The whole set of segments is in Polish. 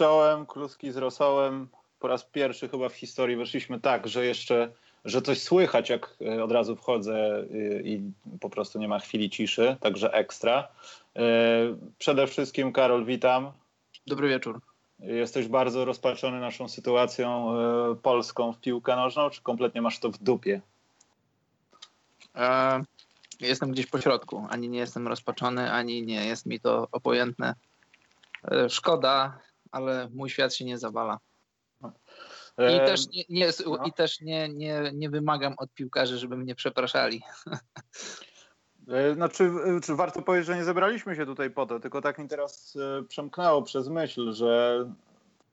Cześć czołem, kluski z rosołem. Po raz pierwszy chyba w historii weszliśmy tak, że jeszcze, że coś słychać, jak e, od razu wchodzę y, i po prostu nie ma chwili ciszy, także ekstra. E, przede wszystkim Karol, witam. Dobry wieczór. Jesteś bardzo rozpaczony naszą sytuacją e, polską w piłkę nożną, czy kompletnie masz to w dupie? E, jestem gdzieś po środku. Ani nie jestem rozpaczony, ani nie jest mi to obojętne. E, szkoda, ale mój świat się nie zawala. I E, też, nie, nie, no. i też nie, nie, nie wymagam od piłkarzy, żeby mnie przepraszali. E, No, czy, czy warto powiedzieć, że nie zebraliśmy się tutaj po to, tylko tak mi teraz e, przemknęło przez myśl, że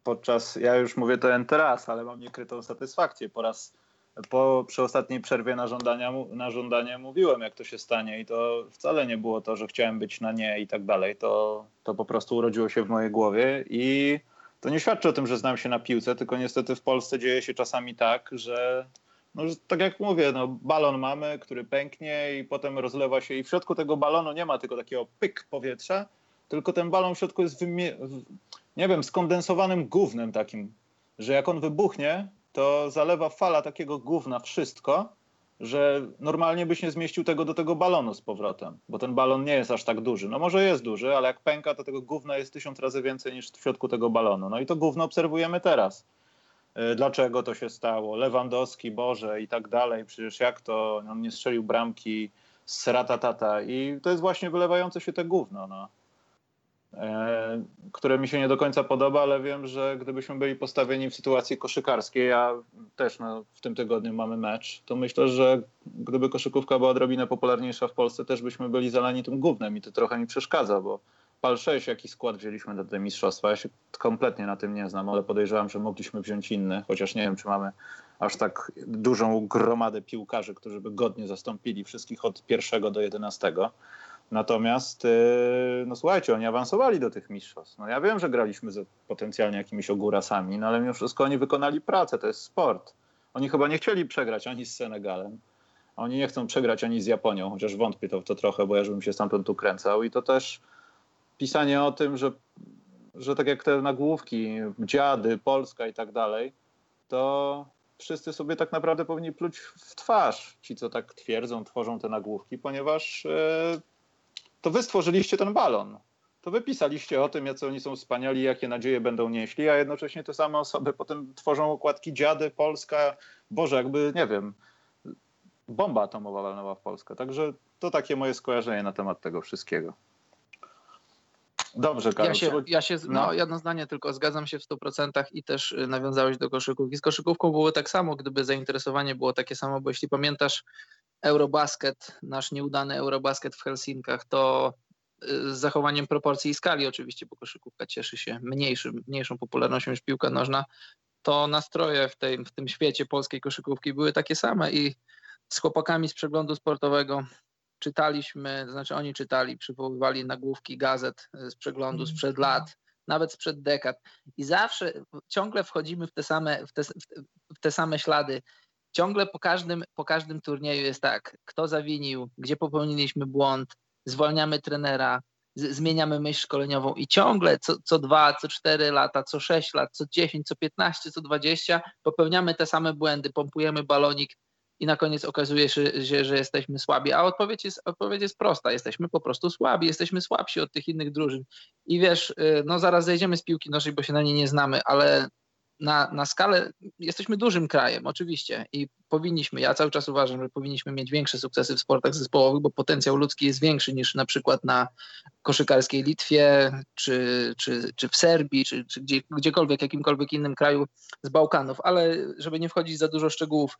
podczas, ja już mówię to teraz, ale mam niekrytą satysfakcję. Po raz, po, przy ostatniej przerwie na, żądania, na żądanie mówiłem, jak to się stanie i to wcale nie było to, że chciałem być na nie i tak dalej. To, to po prostu urodziło się w mojej głowie i to nie świadczy o tym, że znam się na piłce, tylko niestety w Polsce dzieje się czasami tak, że no, tak jak mówię, no, balon mamy, który pęknie i potem rozlewa się i w środku tego balonu nie ma tylko takiego pyk powietrza, tylko ten balon w środku jest, w- nie wiem, skondensowanym gównem takim, że jak on wybuchnie, to zalewa fala takiego gówna wszystko, że normalnie byś nie zmieścił tego do tego balonu z powrotem, bo ten balon nie jest aż tak duży. No może jest duży, ale jak pęka, to tego gówna jest tysiąc razy więcej niż w środku tego balonu. No i to gówno obserwujemy teraz. Y, Dlaczego to się stało? Lewandowski, Boże i tak dalej. Przecież jak to? On nie strzelił bramki z ratatata i to jest właśnie wylewające się te gówno, no. E, które mi się nie do końca podoba, ale wiem, że gdybyśmy byli postawieni w sytuacji koszykarskiej, a też no, w tym tygodniu mamy mecz, to myślę, że gdyby koszykówka była odrobinę popularniejsza w Polsce, też byśmy byli zalani tym gównem i to trochę mi przeszkadza, bo PAL 6, jaki skład wzięliśmy do tego mistrzostwa, ja się kompletnie na tym nie znam, ale podejrzewam, że mogliśmy wziąć inny, chociaż nie wiem, czy mamy aż tak dużą gromadę piłkarzy, którzy by godnie zastąpili wszystkich od pierwszego do jedenastego. Natomiast, yy, no słuchajcie, oni awansowali do tych mistrzostw. No ja wiem, że graliśmy z potencjalnie jakimiś ogórasami, no ale mimo wszystko oni wykonali pracę, to jest sport. Oni chyba nie chcieli przegrać ani z Senegalem, oni nie chcą przegrać ani z Japonią, chociaż wątpię to to trochę, bo ja żebym się stamtąd tu kręcał i to też pisanie o tym, że, że tak jak te nagłówki, dziady, Polska i tak dalej, to wszyscy sobie tak naprawdę powinni pluć w twarz, ci co tak twierdzą, tworzą te nagłówki, ponieważ e, to wy stworzyliście ten balon. To wy pisaliście o tym, jacy oni są wspaniali, jakie nadzieje będą nieśli, a jednocześnie te same osoby potem tworzą okładki dziady, Polska, Boże, jakby, nie wiem, bomba atomowa walnęła w Polskę. Także to takie moje skojarzenie na temat tego wszystkiego. Dobrze, Karol. Ja się, ja się, no. no jedno zdanie tylko, zgadzam się w 100% i też y, nawiązałeś do koszykówki. Z koszykówką było tak samo, gdyby zainteresowanie było takie samo, bo jeśli pamiętasz Eurobasket, nasz nieudany Eurobasket w Helsinkach, to y, z zachowaniem proporcji i skali oczywiście, bo koszykówka cieszy się mniejszym, mniejszą popularnością niż piłka nożna, to nastroje w, tej, w tym świecie polskiej koszykówki były takie same i z chłopakami z przeglądu sportowego czytaliśmy, to znaczy oni czytali, przywoływali nagłówki gazet y, z przeglądu sprzed lat, nawet sprzed dekad i zawsze ciągle wchodzimy w te same, w te, w te same ślady. Ciągle po każdym, po każdym turnieju jest tak, kto zawinił, gdzie popełniliśmy błąd, zwalniamy trenera, z, zmieniamy myśl szkoleniową i ciągle co, co dwa, co cztery lata, co sześć lat, co dziesięć, co piętnaście, co dwadzieścia popełniamy te same błędy, pompujemy balonik i na koniec okazuje się, że, że jesteśmy słabi. A odpowiedź jest, odpowiedź jest prosta. Jesteśmy po prostu słabi, jesteśmy słabsi od tych innych drużyn. I wiesz, y, no zaraz zejdziemy z piłki nożnej, bo się na niej nie znamy, ale na, na skalę jesteśmy dużym krajem, oczywiście. I powinniśmy, ja cały czas uważam, że powinniśmy mieć większe sukcesy w sportach zespołowych, bo potencjał ludzki jest większy niż na przykład na koszykarskiej Litwie, czy, czy, czy w Serbii, czy, czy gdzie, gdziekolwiek, jakimkolwiek innym kraju z Bałkanów. Ale żeby nie wchodzić za dużo szczegółów,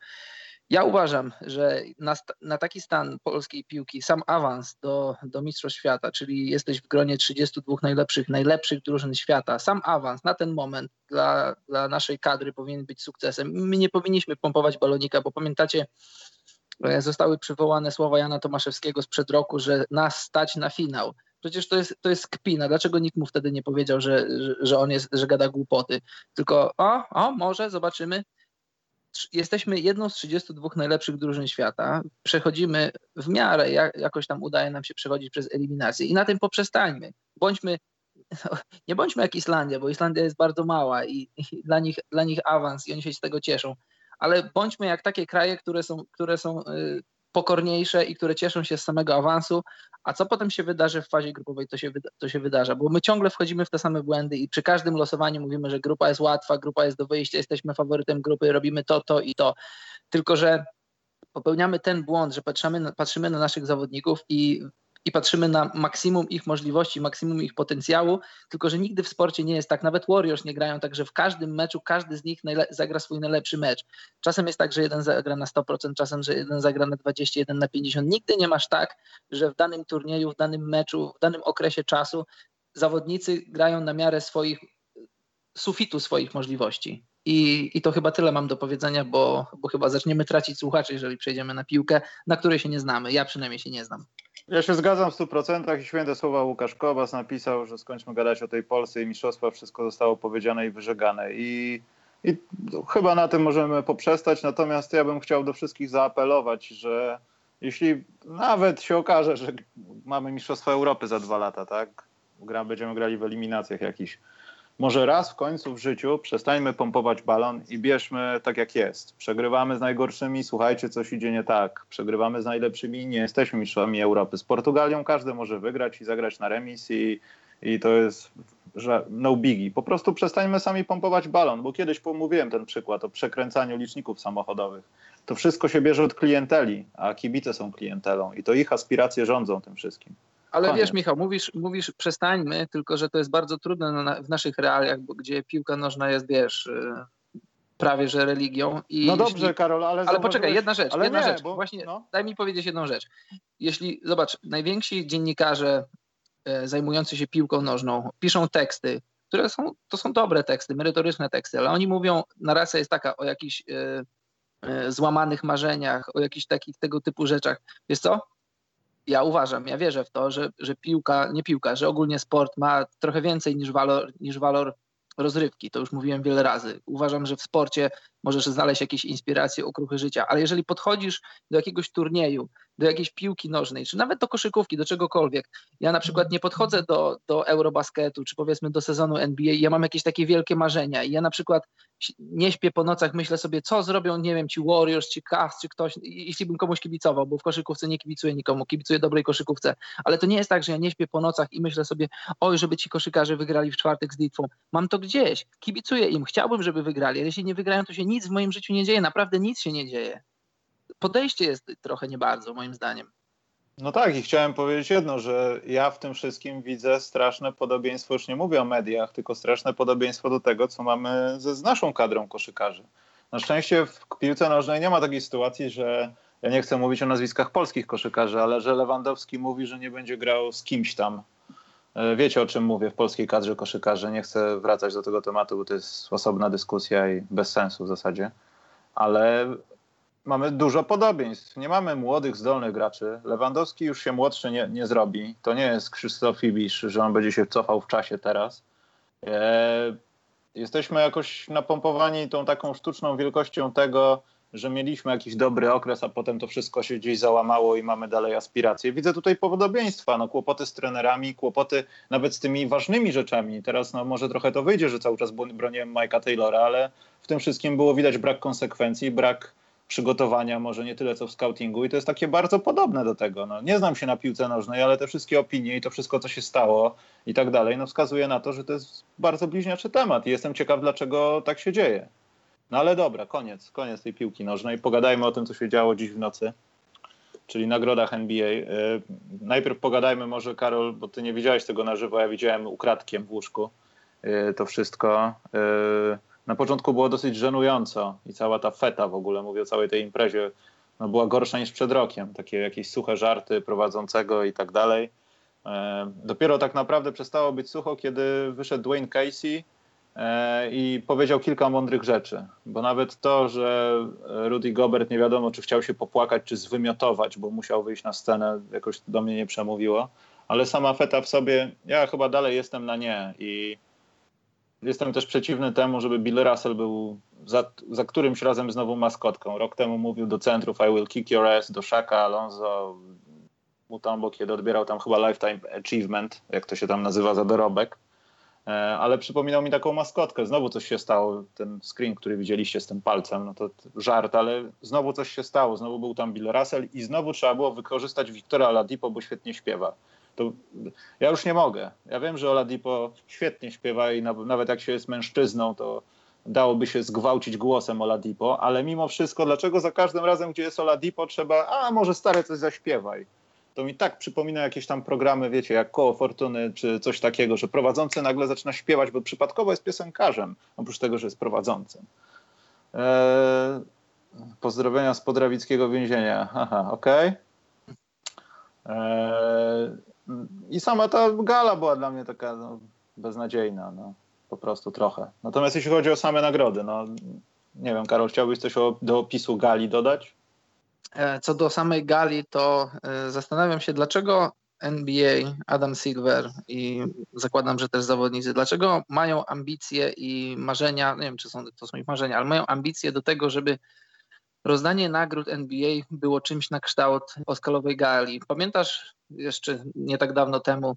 ja uważam, że na, na taki stan polskiej piłki, sam awans do, do Mistrzostw Świata, czyli jesteś w gronie 32 najlepszych, najlepszych drużyn świata, sam awans na ten moment dla, dla naszej kadry powinien być sukcesem. My nie powinniśmy pompować balonika, bo pamiętacie, e, zostały przywołane słowa Jana Tomaszewskiego sprzed roku, że nas stać na finał. Przecież to jest, to jest kpina. Dlaczego nikt mu wtedy nie powiedział, że, że, że on jest, że gada głupoty? Tylko o, o, może zobaczymy jesteśmy jedną z 32 najlepszych drużyn świata. Przechodzimy w miarę, jak, jakoś tam udaje nam się przechodzić przez eliminację i na tym poprzestańmy. Bądźmy nie bądźmy jak Islandia, bo Islandia jest bardzo mała i, i dla, nich, dla nich awans i oni się z tego cieszą, ale bądźmy jak takie kraje, które są, które są y, pokorniejsze i które cieszą się z samego awansu, a co potem się wydarzy w fazie grupowej, to się, to się wydarza, bo my ciągle wchodzimy w te same błędy i przy każdym losowaniu mówimy, że grupa jest łatwa, grupa jest do wyjścia, jesteśmy faworytem grupy, robimy to, to i to, tylko że popełniamy ten błąd, że patrzymy, patrzymy na naszych zawodników i i patrzymy na maksimum ich możliwości, maksimum ich potencjału, tylko że nigdy w sporcie nie jest tak. Nawet Warriors nie grają tak, że w każdym meczu każdy z nich zagra swój najlepszy mecz. Czasem jest tak, że jeden zagra na 100%, czasem, że jeden zagra na 20, jeden na 50. Nigdy nie masz tak, że w danym turnieju, w danym meczu, w danym okresie czasu zawodnicy grają na miarę swoich sufitu swoich możliwości. I, I to chyba tyle mam do powiedzenia, bo, bo chyba zaczniemy tracić słuchaczy, jeżeli przejdziemy na piłkę, na której się nie znamy. Ja przynajmniej się nie znam. Ja się zgadzam w 100% i święte słowa Łukasz Kobas napisał, że skończmy gadać o tej Polsce i mistrzostwa, wszystko zostało powiedziane i wyżegane. I, i chyba na tym możemy poprzestać, natomiast ja bym chciał do wszystkich zaapelować, że jeśli nawet się okaże, że mamy Mistrzostwa Europy za dwa lata, tak? Gra, będziemy grali w eliminacjach jakichś może raz w końcu w życiu przestańmy pompować balon i bierzmy tak jak jest. Przegrywamy z najgorszymi, słuchajcie, coś idzie nie tak. Przegrywamy z najlepszymi, nie jesteśmy mistrzami Europy. Z Portugalią każdy może wygrać i zagrać na remis i, i to jest że no biggie. Po prostu przestańmy sami pompować balon, bo kiedyś pomówiłem ten przykład o przekręcaniu liczników samochodowych. To wszystko się bierze od klienteli, a kibice są klientelą i to ich aspiracje rządzą tym wszystkim. Ale Koniec. wiesz, Michał, mówisz, mówisz przestańmy, tylko że to jest bardzo trudne w naszych realiach, bo gdzie piłka nożna jest, wiesz, y, prawie że religią. I no dobrze, jeśli... Karol, ale. Ale poczekaj, jedna rzecz, jedna nie, rzecz. Bo, Właśnie no. daj mi powiedzieć jedną rzecz. Jeśli, zobacz, najwięksi dziennikarze e, zajmujący się piłką nożną piszą teksty, które są, to są dobre teksty, merytoryczne teksty, ale oni mówią, narracja jest taka o jakichś e, e, złamanych marzeniach, o jakichś takich tego typu rzeczach. Wiesz co? Ja uważam, ja wierzę w to, że, że piłka, nie piłka, że ogólnie sport ma trochę więcej niż walor, niż walor rozrywki. To już mówiłem wiele razy. Uważam, że w sporcie możesz znaleźć jakieś inspiracje, okruchy życia, ale jeżeli podchodzisz do jakiegoś turnieju, do jakiejś piłki nożnej, czy nawet do koszykówki, do czegokolwiek, ja na przykład nie podchodzę do, do Eurobasketu, czy powiedzmy do sezonu NBA, ja mam jakieś takie wielkie marzenia i ja na przykład nie śpię po nocach, myślę sobie, co zrobią, nie wiem, ci Warriors, czy Cavs, czy ktoś, jeśli bym komuś kibicował, bo w koszykówce nie kibicuję nikomu, kibicuję dobrej koszykówce, ale to nie jest tak, że ja nie śpię po nocach i myślę sobie, oj, żeby ci koszykarze wygrali w czwartek z Litwą. Mam to gdzieś, kibicuję im, chciałbym, żeby wygrali, ale jeśli nie wygrają, to się nic w moim życiu nie dzieje, naprawdę nic się nie dzieje. Podejście jest trochę nie bardzo, moim zdaniem. No tak, i chciałem powiedzieć jedno, że ja w tym wszystkim widzę straszne podobieństwo, już nie mówię o mediach, tylko straszne podobieństwo do tego, co mamy ze, z naszą kadrą koszykarzy. Na szczęście w piłce nożnej nie ma takiej sytuacji, że ja nie chcę mówić o nazwiskach polskich koszykarzy, ale że Lewandowski mówi, że nie będzie grał z kimś tam. E, wiecie o czym mówię w polskiej kadrze koszykarzy. Nie chcę wracać do tego tematu, bo to jest osobna dyskusja i bez sensu w zasadzie. Ale mamy dużo podobieństw. Nie mamy młodych, zdolnych graczy. Lewandowski już się młodszy nie, nie zrobi. To nie jest Krzysztof Ibisz, że on będzie się cofał w czasie teraz. E, jesteśmy jakoś napompowani tą taką sztuczną wielkością tego, że mieliśmy jakiś dobry okres, a potem to wszystko się gdzieś załamało i mamy dalej aspiracje. Widzę tutaj podobieństwa, no, kłopoty z trenerami, kłopoty nawet z tymi ważnymi rzeczami. Teraz no, może trochę to wyjdzie, że cały czas broniłem Mike'a Taylora, ale w tym wszystkim było widać brak konsekwencji, brak przygotowania, może nie tyle co w scoutingu i to jest takie bardzo podobne do tego. No, nie znam się na piłce nożnej, ale te wszystkie opinie i to wszystko, co się stało i tak dalej, no wskazuje na to, że to jest bardzo bliźniaczy temat i jestem ciekaw, dlaczego tak się dzieje. No ale dobra, koniec, koniec tej piłki nożnej. Pogadajmy o tym, co się działo dziś w nocy, czyli nagrodach NBA. Yy, najpierw pogadajmy może, Karol, bo ty nie widziałeś tego na żywo, ja widziałem ukradkiem w łóżku yy, to wszystko. Na początku było dosyć żenująco i cała ta feta w ogóle, mówię o całej tej imprezie, no była gorsza niż przed rokiem. Takie jakieś suche żarty prowadzącego i tak dalej. E, dopiero tak naprawdę przestało być sucho, kiedy wyszedł Dwayne Casey e, i powiedział kilka mądrych rzeczy. Bo nawet to, że Rudy Gobert nie wiadomo, czy chciał się popłakać, czy zwymiotować, bo musiał wyjść na scenę, jakoś do mnie nie przemówiło. Ale sama feta w sobie, ja chyba dalej jestem na nie i Jestem też przeciwny temu, żeby Bill Russell był za, za którymś razem znowu maskotką. Rok temu mówił do centrów I will kick your ass, do Shaka, Alonso, Mutombo, kiedy odbierał tam chyba Lifetime Achievement, jak to się tam nazywa za dorobek. E, ale przypominał mi taką maskotkę. Znowu coś się stało. Ten screen, który widzieliście z tym palcem, no to żart, ale znowu coś się stało. Znowu był tam Bill Russell i znowu trzeba było wykorzystać Wiktora Oladipo, bo świetnie śpiewa. To ja już nie mogę. Ja wiem, że Oladipo świetnie śpiewa i nawet jak się jest mężczyzną, to dałoby się zgwałcić głosem Oladipo, ale mimo wszystko, dlaczego za każdym razem, gdzie jest Oladipo, trzeba, a może stare coś zaśpiewaj to mi tak przypomina jakieś tam programy, wiecie, jak Koło Fortuny czy coś takiego, że prowadzący nagle zaczyna śpiewać, bo przypadkowo jest piosenkarzem, oprócz tego, że jest prowadzącym. Eee, pozdrowienia z podrawickiego więzienia. Aha, okej. Okay. Eee, I sama ta gala była dla mnie taka no, beznadziejna, no, po prostu trochę. Natomiast jeśli chodzi o same nagrody, no nie wiem, Karol, chciałbyś coś o, do opisu gali dodać? E, co do samej gali, to e, zastanawiam się, dlaczego NBA, Adam Silver i zakładam, że też zawodnicy, dlaczego mają ambicje i marzenia, nie wiem, czy są, to są ich marzenia, ale mają ambicje do tego, żeby rozdanie nagród NBA było czymś na kształt Oscarowej gali. Pamiętasz jeszcze nie tak dawno temu,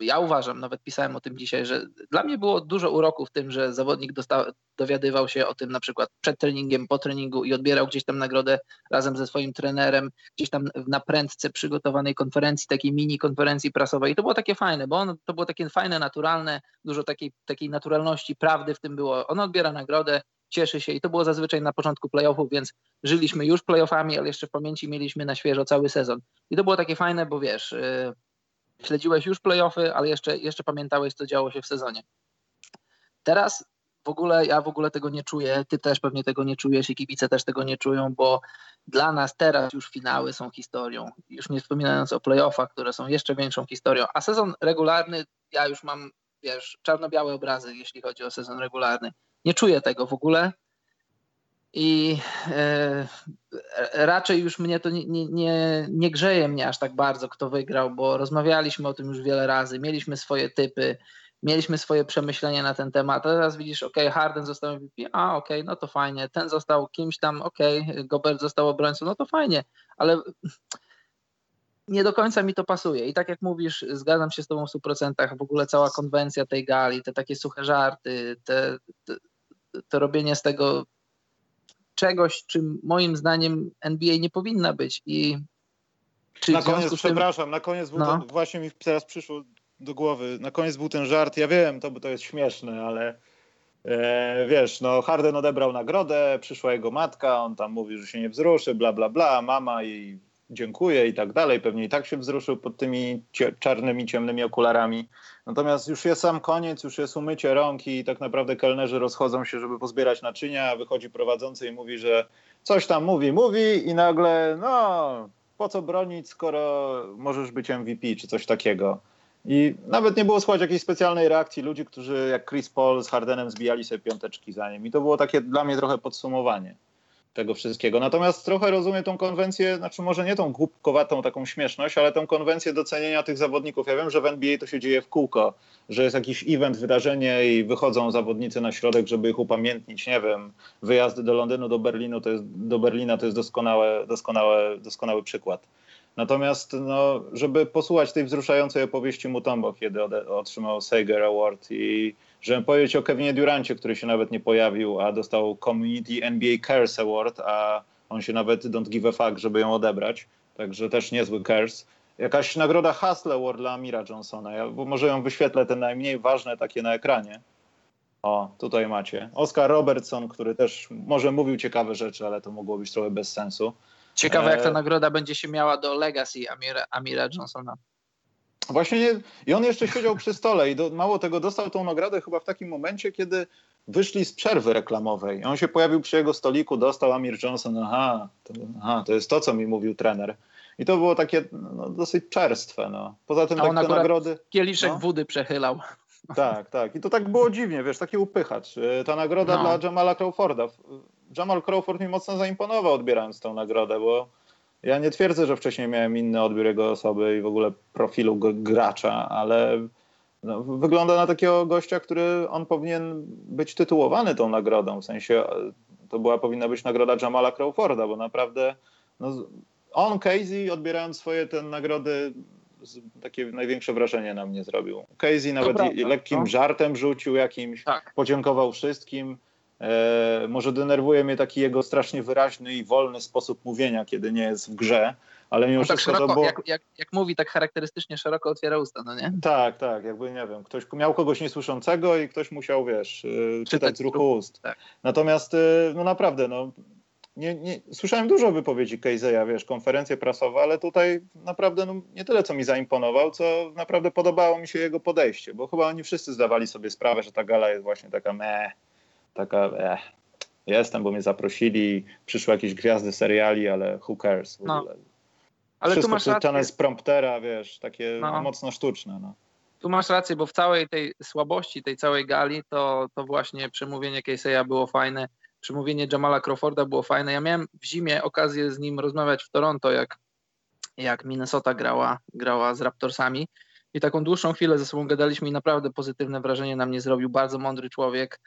ja uważam, nawet pisałem o tym dzisiaj, że dla mnie było dużo uroku w tym, że zawodnik dostał, dowiadywał się o tym na przykład przed treningiem, po treningu i odbierał gdzieś tam nagrodę razem ze swoim trenerem, gdzieś tam na prędce przygotowanej konferencji, takiej mini konferencji prasowej. I to było takie fajne, bo on, to było takie fajne, naturalne, dużo takiej, takiej naturalności, prawdy w tym było. On odbiera nagrodę, cieszy się i to było zazwyczaj na początku playoffów, więc żyliśmy już playoffami, ale jeszcze w pamięci mieliśmy na świeżo cały sezon. I to było takie fajne, bo wiesz, yy, śledziłeś już playoffy, ale jeszcze, jeszcze pamiętałeś, co działo się w sezonie. Teraz w ogóle ja w ogóle tego nie czuję, ty też pewnie tego nie czujesz i kibice też tego nie czują, bo dla nas teraz już finały są historią, już nie wspominając o playoffach, które są jeszcze większą historią, a sezon regularny, ja już mam, wiesz, czarno-białe obrazy, jeśli chodzi o sezon regularny. Nie czuję tego w ogóle. I e, raczej już mnie to nie, nie, nie grzeje mnie aż tak bardzo, kto wygrał, bo rozmawialiśmy o tym już wiele razy, mieliśmy swoje typy, mieliśmy swoje przemyślenia na ten temat. A teraz widzisz, ok, Harden został MVP, a ok, no to fajnie, ten został kimś tam, ok, Gobert został obrońcą, no to fajnie, ale nie do końca mi to pasuje. I tak jak mówisz, zgadzam się z tobą w 100%, w ogóle cała konwencja tej gali, te takie suche żarty, te, te, to robienie z tego czegoś, czym moim zdaniem NBA nie powinna być. I czy na koniec, tym... przepraszam, na koniec był no. to, właśnie mi teraz przyszło do głowy, na koniec był ten żart, ja wiem, to, to jest śmieszne, ale e, wiesz, no Harden odebrał nagrodę, przyszła jego matka, on tam mówi, że się nie wzruszy, bla, bla, bla, mama i dziękuję i tak dalej, pewnie i tak się wzruszył pod tymi czarnymi, ciemnymi okularami. Natomiast już jest sam koniec, już jest umycie rąk i tak naprawdę kelnerzy rozchodzą się, żeby pozbierać naczynia, a wychodzi prowadzący i mówi, że coś tam mówi, mówi i nagle, no, po co bronić, skoro możesz być MVP czy coś takiego. I nawet nie było słychać jakiejś specjalnej reakcji ludzi, którzy jak Chris Paul z Hardenem zbijali sobie piąteczki za nim. I to było takie dla mnie trochę podsumowanie tego wszystkiego. Natomiast trochę rozumiem tą konwencję, znaczy może nie tą głupkowatą taką śmieszność, ale tą konwencję docenienia tych zawodników. Ja wiem, że w NBA to się dzieje w kółko, że jest jakiś event, wydarzenie i wychodzą zawodnicy na środek, żeby ich upamiętnić. Nie wiem, wyjazdy do Londynu, do Berlinu, to jest, do Berlina to jest doskonałe, doskonałe, doskonały przykład. Natomiast, no, żeby posłuchać tej wzruszającej opowieści Mutombo, kiedy otrzymał Sager Award i żebym powiedzieć o Kevinie Durancie, który się nawet nie pojawił, a dostał Community NBA Cares Award, a on się nawet don't give a fuck, żeby ją odebrać. Także też niezły cares. Jakaś nagroda Hustle Award dla Amira Johnsona. Ja może ją wyświetlę, te najmniej ważne takie na ekranie. O, tutaj macie. Oscar Robertson, który też może mówił ciekawe rzeczy, ale to mogło być trochę bez sensu. Ciekawe, jak ta e, nagroda będzie się miała do legacy Amira, Amira Johnsona. Właśnie nie, i on jeszcze siedział przy stole i do, mało tego dostał tą nagrodę chyba w takim momencie, kiedy wyszli z przerwy reklamowej. On się pojawił przy jego stoliku, dostał Amir Johnson, aha to, aha, to jest to, co mi mówił trener. I to było takie no, dosyć czerstwe. No. Poza tym tak, te nagrody... Kieliszek no. wody przechylał. Tak, tak. I to tak było dziwnie, wiesz, taki upychacz. Y, ta nagroda no. dla Jamala Crawforda. Jamal Crawford mi mocno zaimponował odbierając tą nagrodę, bo ja nie twierdzę, że wcześniej miałem inny odbiór jego osoby i w ogóle profilu gracza, ale no, wygląda na takiego gościa, który on powinien być tytułowany tą nagrodą. W sensie to była powinna być nagroda Jamala Crawforda, bo naprawdę no, on, Casey, odbierając swoje te nagrody takie największe wrażenie na mnie zrobił. Casey nawet lekkim no. żartem rzucił jakimś, Tak. podziękował wszystkim. E, może denerwuje mnie taki jego strasznie wyraźny i wolny sposób mówienia, kiedy nie jest w grze, ale mimo On tak wszystko to szeroko, było... jak, jak, jak mówi, tak charakterystycznie szeroko otwiera usta, no nie? Tak, tak, jakby nie wiem, ktoś miał kogoś niesłyszącego i ktoś musiał, wiesz, yy, czytać z ruchu ust. Tak. Natomiast, yy, no naprawdę, no, nie, nie, słyszałem dużo wypowiedzi Kejzeja, wiesz, konferencje prasowe, ale tutaj naprawdę no, nie tyle, co mi zaimponował, co naprawdę podobało mi się jego podejście, bo chyba oni wszyscy zdawali sobie sprawę, że ta gala jest właśnie taka meh, taka eh. Jestem, bo mnie zaprosili, przyszły jakieś gwiazdy seriali, ale who cares w No. ogóle. Ale tu Wszystko masz przeczytane rację, z promptera, wiesz, takie No. mocno sztuczne. No. tu masz rację, bo w całej tej słabości, tej całej gali, to, to właśnie przemówienie Casey'a było fajne, przemówienie Jamala Crawforda było fajne. Ja miałem w zimie okazję z nim rozmawiać w Toronto, jak, jak Minnesota grała, grała z Raptorsami i taką dłuższą chwilę ze sobą gadaliśmy i naprawdę pozytywne wrażenie na mnie zrobił. Bardzo mądry człowiek,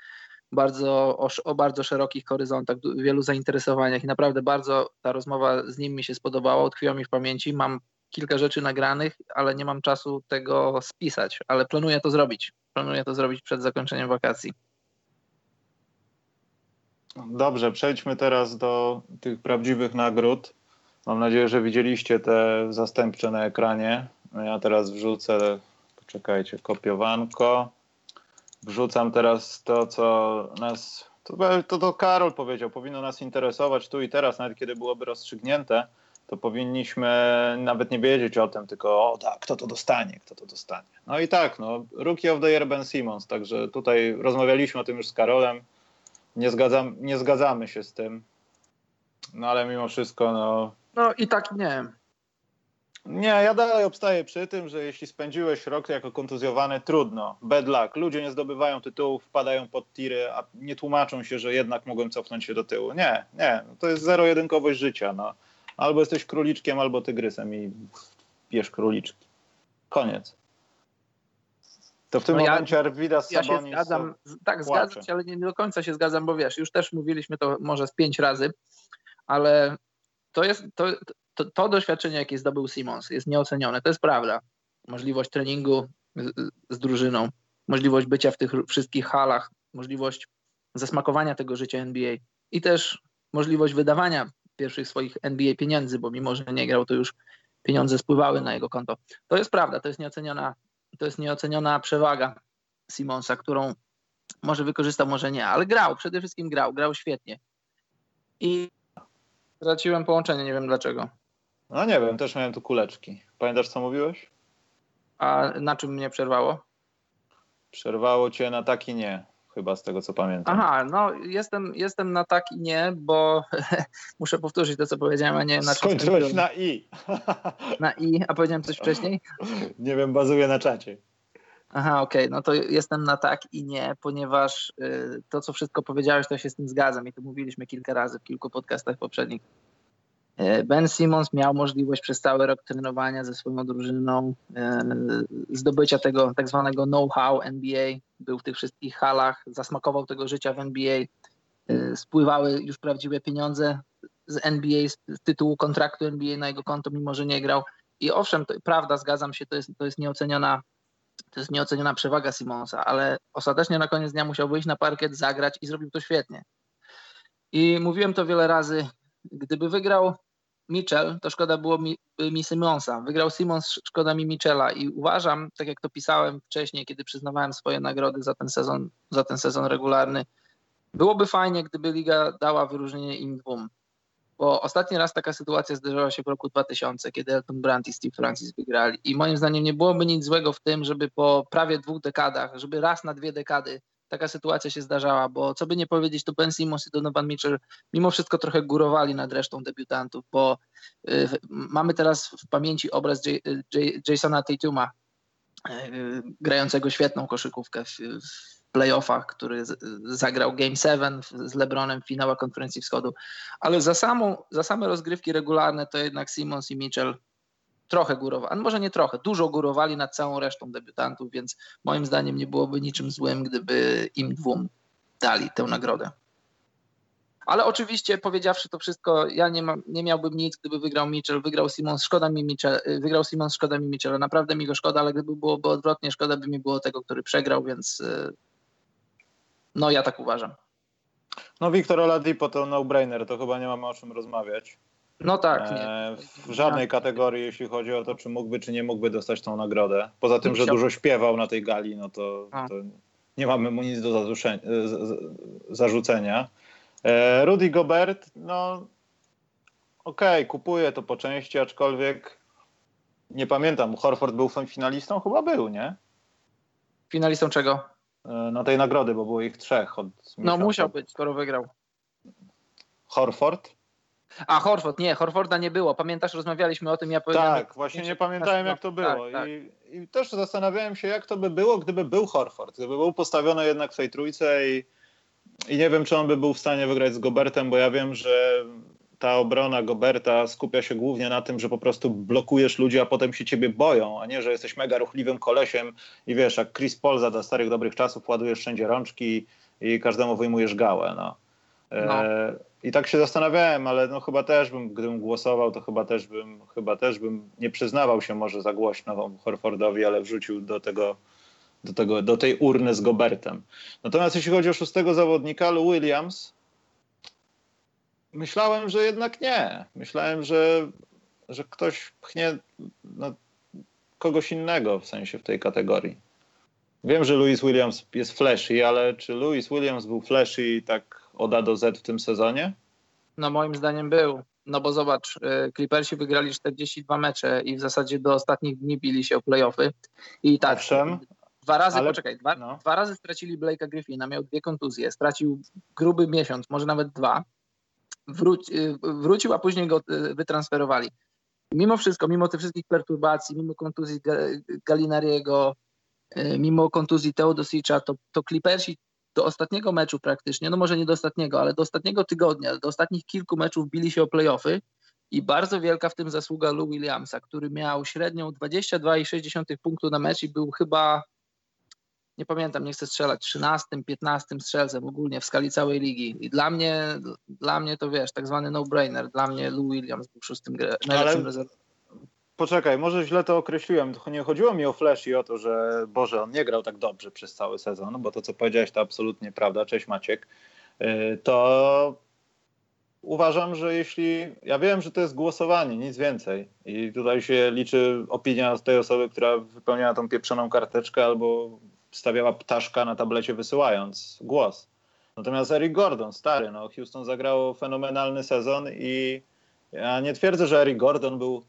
bardzo o, o bardzo szerokich horyzontach, wielu zainteresowaniach i naprawdę bardzo ta rozmowa z nim mi się spodobała, utkwiła mi w pamięci. Mam kilka rzeczy nagranych, ale nie mam czasu tego spisać, ale planuję to zrobić. Planuję to zrobić przed zakończeniem wakacji. Dobrze, przejdźmy teraz do tych prawdziwych nagród. Mam nadzieję, że widzieliście te zastępcze na ekranie. Ja teraz wrzucę, poczekajcie, kopiowanko. Wrzucam teraz to, co nas, to, to, to Karol powiedział, powinno nas interesować tu i teraz, nawet kiedy byłoby rozstrzygnięte, to powinniśmy nawet nie wiedzieć o tym, tylko o tak, kto to dostanie, kto to dostanie. No i tak, no, Rookie of the Year Ben Simmons, także tutaj rozmawialiśmy o tym już z Karolem, nie, zgadzam, nie zgadzamy się z tym, no ale mimo wszystko, no, No i tak nie. Nie, ja dalej obstaję przy tym, że jeśli spędziłeś rok jako kontuzjowany, trudno. Bad luck. Ludzie nie zdobywają tytułów, wpadają pod tiry, a nie tłumaczą się, że jednak mogłem cofnąć się do tyłu. Nie, nie. To jest zero-jedynkowość życia. No. Albo jesteś króliczkiem, albo tygrysem i bierz króliczki. Koniec. To w tym No ja- momencie Arvidas Ja się zgadzam, tak, płacze. zgadzam się, ale nie do końca się zgadzam, bo wiesz, już też mówiliśmy to może z pięć razy, ale to jest, to, to, to doświadczenie, jakie zdobył Simons, jest nieocenione, to jest prawda. Możliwość treningu z, z drużyną, możliwość bycia w tych wszystkich halach, możliwość zasmakowania tego życia NBA i też możliwość wydawania pierwszych swoich NBA pieniędzy, bo mimo, że nie grał, to już pieniądze spływały na jego konto. To jest prawda, to jest nieoceniona, to jest nieoceniona przewaga Simonsa, którą może wykorzystał, może nie, ale grał, przede wszystkim grał, grał świetnie. I straciłem połączenie, nie wiem dlaczego. No nie wiem, też miałem tu kuleczki. Pamiętasz, co mówiłeś? A na czym mnie przerwało? Przerwało cię na tak i nie, chyba z tego, co pamiętam. Aha, no jestem, jestem na tak i nie, bo muszę powtórzyć to, co powiedziałem, a nie na czym Skończyłeś na i. na i, a powiedziałem coś wcześniej? Nie wiem, bazuje na czacie. Aha, okej, no to jestem na tak i nie, ponieważ y, to, co wszystko powiedziałeś, to się z tym zgadzam i to mówiliśmy kilka razy w kilku podcastach poprzednich. Y, Ben Simmons miał możliwość przez cały rok trenowania ze swoją drużyną, y, zdobycia tego tak zwanego know-how NBA, był w tych wszystkich halach, zasmakował tego życia w NBA, y, spływały już prawdziwe pieniądze z NBA, z tytułu kontraktu NBA na jego konto, mimo że nie grał. I owszem, to, prawda, zgadzam się, to jest, to jest nieoceniona to jest nieoceniona przewaga Simonsa, ale ostatecznie na koniec dnia musiał wyjść na parkiet, zagrać i zrobił to świetnie. I mówiłem to wiele razy, gdyby wygrał Mitchell, to szkoda było mi, mi Simonsa. Wygrał Simons, szkoda mi Mitchella i uważam, tak jak to pisałem wcześniej, kiedy przyznawałem swoje nagrody za ten sezon, za ten sezon regularny, byłoby fajnie, gdyby liga dała wyróżnienie im dwóm. Bo ostatni raz taka sytuacja zdarzyła się w roku 2000, kiedy Elton Brand i Steve Francis wygrali. I moim zdaniem nie byłoby nic złego w tym, żeby po prawie dwóch dekadach, żeby raz na dwie dekady taka sytuacja się zdarzała, bo co by nie powiedzieć, to Ben Simmons i Donovan Mitchell mimo wszystko trochę górowali nad resztą debiutantów, bo y, mamy teraz w pamięci obraz J, J, Jasona Tatuma, y, grającego świetną koszykówkę w, w playoffach, który z, zagrał Game 7 z LeBronem w finałach konferencji wschodu. Ale za, samą, za same rozgrywki regularne to jednak Simmons i Mitchell trochę górowali, może nie trochę, dużo górowali nad całą resztą debiutantów, więc moim zdaniem nie byłoby niczym złym, gdyby im dwóm dali tę nagrodę. Ale oczywiście powiedziawszy to wszystko, ja nie, nie miałbym nic, gdyby wygrał Mitchell, wygrał Simons, szkoda mi Mitchell, y, wygrał Simons, szkoda mi Mitchell, naprawdę mi go szkoda, ale gdyby byłoby odwrotnie, szkoda by mi było tego, który przegrał, więc y, no ja tak uważam. No Wiktor Oladipo to no-brainer, to chyba nie mamy o czym rozmawiać. No tak. Nie. E, w żadnej kategorii, jeśli chodzi o to, czy mógłby, czy nie mógłby dostać tą nagrodę. Poza tym, że dużo śpiewał na tej gali, no to, to nie mamy mu nic do zarzucenia. E, Rudy Gobert, no okej, okay, kupuje to po części, aczkolwiek nie pamiętam, Horford był finalistą? Chyba był, nie? Finalistą czego? Na tej nagrody, bo było ich trzech. Od no musiał być, skoro wygrał. Horford? A Horford, nie, Horforda nie było. Pamiętasz, rozmawialiśmy o tym, ja powiedziałem... Tak, właśnie nie pamiętałem jak to było. Tak, tak. I, I, też zastanawiałem się, jak to by było, gdyby był Horford. Gdyby był postawiony jednak w tej trójce i, i nie wiem, czy on by był w stanie wygrać z Gobertem, bo ja wiem, że ta obrona Goberta skupia się głównie na tym, że po prostu blokujesz ludzi, a potem się ciebie boją, a nie, że jesteś mega ruchliwym kolesiem i wiesz, jak Chris Paul za starych dobrych czasów ładujesz wszędzie rączki i każdemu wyjmujesz gałę, no. No. E, I tak się zastanawiałem, ale no chyba też bym, gdybym głosował, to chyba też bym, chyba też bym nie przyznawał się może za głośno Horfordowi, ale wrzucił do tego, do, tego, do tej urny z Gobertem. Natomiast jeśli chodzi o szóstego zawodnika, Lou Williams, Myślałem, że jednak nie. Myślałem, że, że ktoś pchnie no, kogoś innego w sensie w tej kategorii. Wiem, że Louis Williams jest flashy, ale czy Louis Williams był flashy tak od A do Z w tym sezonie? No moim zdaniem był. No bo zobacz, y, Clippersi wygrali 42 mecze i w zasadzie do ostatnich dni bili się o playoffy. I tak, Owszem, dwa razy, ale, poczekaj, dwa, no. dwa razy stracili Blake'a Griffina, miał dwie kontuzje, stracił gruby miesiąc, może nawet dwa wróci, y, wrócił, a później go y, wytransferowali. Mimo wszystko, mimo tych wszystkich perturbacji, mimo kontuzji Galinariego, mimo kontuzji Teodosicza, to, to Clippersi do ostatniego meczu praktycznie, no może nie do ostatniego, ale do ostatniego tygodnia, do ostatnich kilku meczów bili się o playoffy i bardzo wielka w tym zasługa Lou Williamsa, który miał średnią 22,6 punktu na mecz i był chyba nie pamiętam, nie chcę strzelać, 13, 15 strzelcem ogólnie w skali całej ligi. I dla mnie, dla mnie to wiesz, tak zwany no-brainer. Dla mnie Lou Williams był szóstym najlepszym rezerwowym. Poczekaj, może źle to określiłem. Nie chodziło mi o Flash i o to, że Boże, on nie grał tak dobrze przez cały sezon, bo to, co powiedziałeś, to absolutnie prawda. Cześć Maciek. Y, to uważam, że jeśli. Ja wiem, że to jest głosowanie, nic więcej. I tutaj się liczy opinia tej osoby, która wypełniała tą pieprzoną karteczkę albo stawiała ptaszka na tablecie wysyłając głos. Natomiast Eric Gordon, stary, no Houston zagrało fenomenalny sezon i ja nie twierdzę, że Eric Gordon był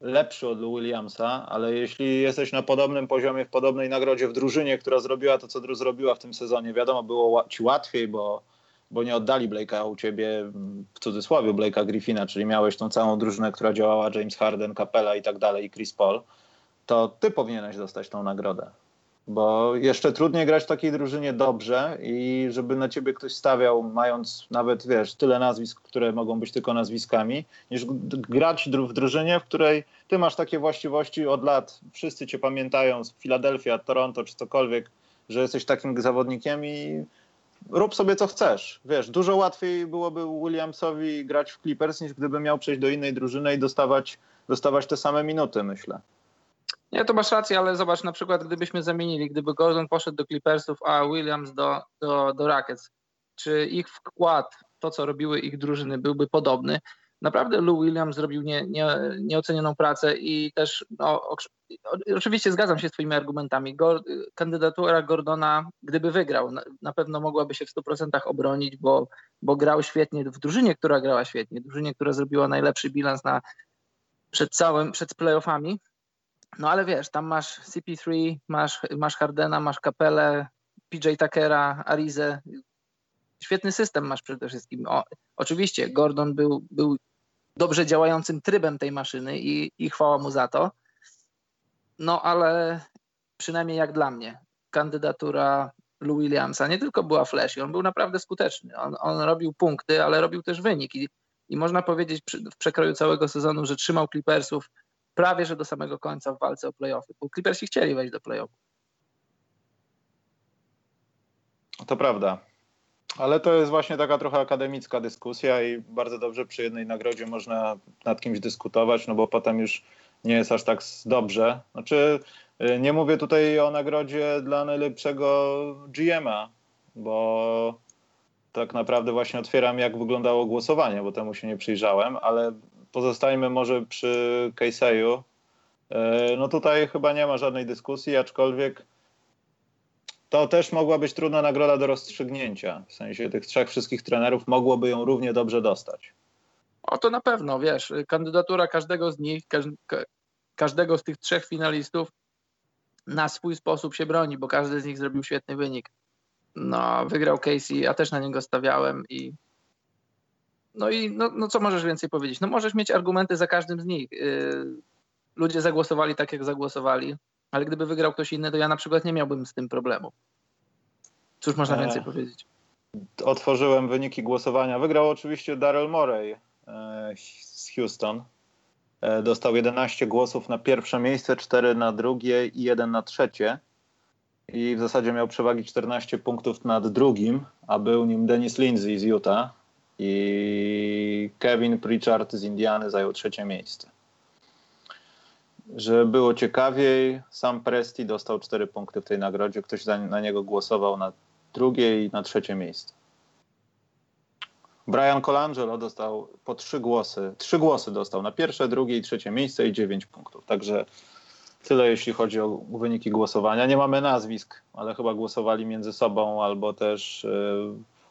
lepszy od Williamsa, ale jeśli jesteś na podobnym poziomie, w podobnej nagrodzie w drużynie, która zrobiła to, co zrobiła w tym sezonie, wiadomo, było ci łatwiej, bo, bo nie oddali Blake'a u ciebie, w cudzysłowie, Blake'a Griffina, czyli miałeś tą całą drużynę, która działała, James Harden, Capella i tak dalej, i Chris Paul, to ty powinieneś dostać tą nagrodę. Bo jeszcze trudniej grać w takiej drużynie dobrze i żeby na ciebie ktoś stawiał, mając nawet, wiesz, tyle nazwisk, które mogą być tylko nazwiskami, niż grać w drużynie, w której ty masz takie właściwości od lat. Wszyscy cię pamiętają z Filadelfia, Toronto czy cokolwiek, że jesteś takim zawodnikiem i rób sobie co chcesz. Wiesz, dużo łatwiej byłoby Williamsowi grać w Clippers, niż gdyby miał przejść do innej drużyny i dostawać, dostawać te same minuty, myślę. Nie, to masz rację, ale zobacz, na przykład gdybyśmy zamienili, gdyby Gordon poszedł do Clippersów, a Williams do, do, do Rockets, czy ich wkład, to co robiły ich drużyny, byłby podobny? Naprawdę Lou Williams zrobił nie, nie, nieocenioną pracę i też, no, oczywiście zgadzam się z Twoimi argumentami. kandydatura Gordona, gdyby wygrał, na, pewno mogłaby się w 100% obronić, bo, bo grał świetnie w drużynie, która grała świetnie, drużynie, która zrobiła najlepszy bilans na, przed całym, przed playoffami, no ale wiesz, tam masz CP3, masz, masz Hardena, masz Kapelę, PJ Tuckera, Arizę. Świetny system masz przede wszystkim. O, oczywiście Gordon był, był dobrze działającym trybem tej maszyny i, i chwała mu za to. No ale przynajmniej jak dla mnie, kandydatura Lou Williamsa nie tylko była flashy, on był naprawdę skuteczny. On, on robił punkty, ale robił też wynik. I, i można powiedzieć w przekroju całego sezonu, że trzymał Clippersów prawie że do samego końca w walce o playoffy, bo Clippersi chcieli wejść do playoffów. To prawda. Ale to jest właśnie taka trochę akademicka dyskusja i bardzo dobrze przy jednej nagrodzie można nad kimś dyskutować, no bo potem już nie jest aż tak dobrze. Znaczy, y, nie mówię tutaj o nagrodzie dla najlepszego GM-a, bo tak naprawdę właśnie otwieram, jak wyglądało głosowanie, bo temu się nie przyjrzałem, ale pozostajmy może przy Casey'u. Y, no tutaj chyba nie ma żadnej dyskusji, aczkolwiek to też mogła być trudna nagroda do rozstrzygnięcia. W sensie tych trzech wszystkich trenerów mogłoby ją równie dobrze dostać. O to na pewno, wiesz, kandydatura każdego z nich, każdego z tych trzech finalistów na swój sposób się broni, bo każdy z nich zrobił świetny wynik. No, wygrał Casey, ja też na niego stawiałem i no i no, no co możesz więcej powiedzieć? No możesz mieć argumenty za każdym z nich. Yy, ludzie zagłosowali tak, jak zagłosowali, ale gdyby wygrał ktoś inny, to ja na przykład nie miałbym z tym problemu. Cóż można e, więcej powiedzieć? Otworzyłem wyniki głosowania. Wygrał oczywiście Daryl Morey e, z Houston. E, dostał 11 głosów na pierwsze miejsce, 4 na drugie i 1 na trzecie. I w zasadzie miał przewagi 14 punktów nad drugim, a był nim Dennis Lindsay z Utah i Kevin Pritchard z Indiany zajął trzecie miejsce. Żeby było ciekawiej, sam Presti dostał 4 punkty w tej nagrodzie. Ktoś na niego głosował na drugie i na trzecie miejsce. Brian Colangelo dostał po trzy głosy. Trzy głosy dostał na pierwsze, drugie i trzecie miejsce i dziewięć punktów. Także tyle jeśli chodzi o wyniki głosowania. Nie mamy nazwisk, ale chyba głosowali między sobą albo też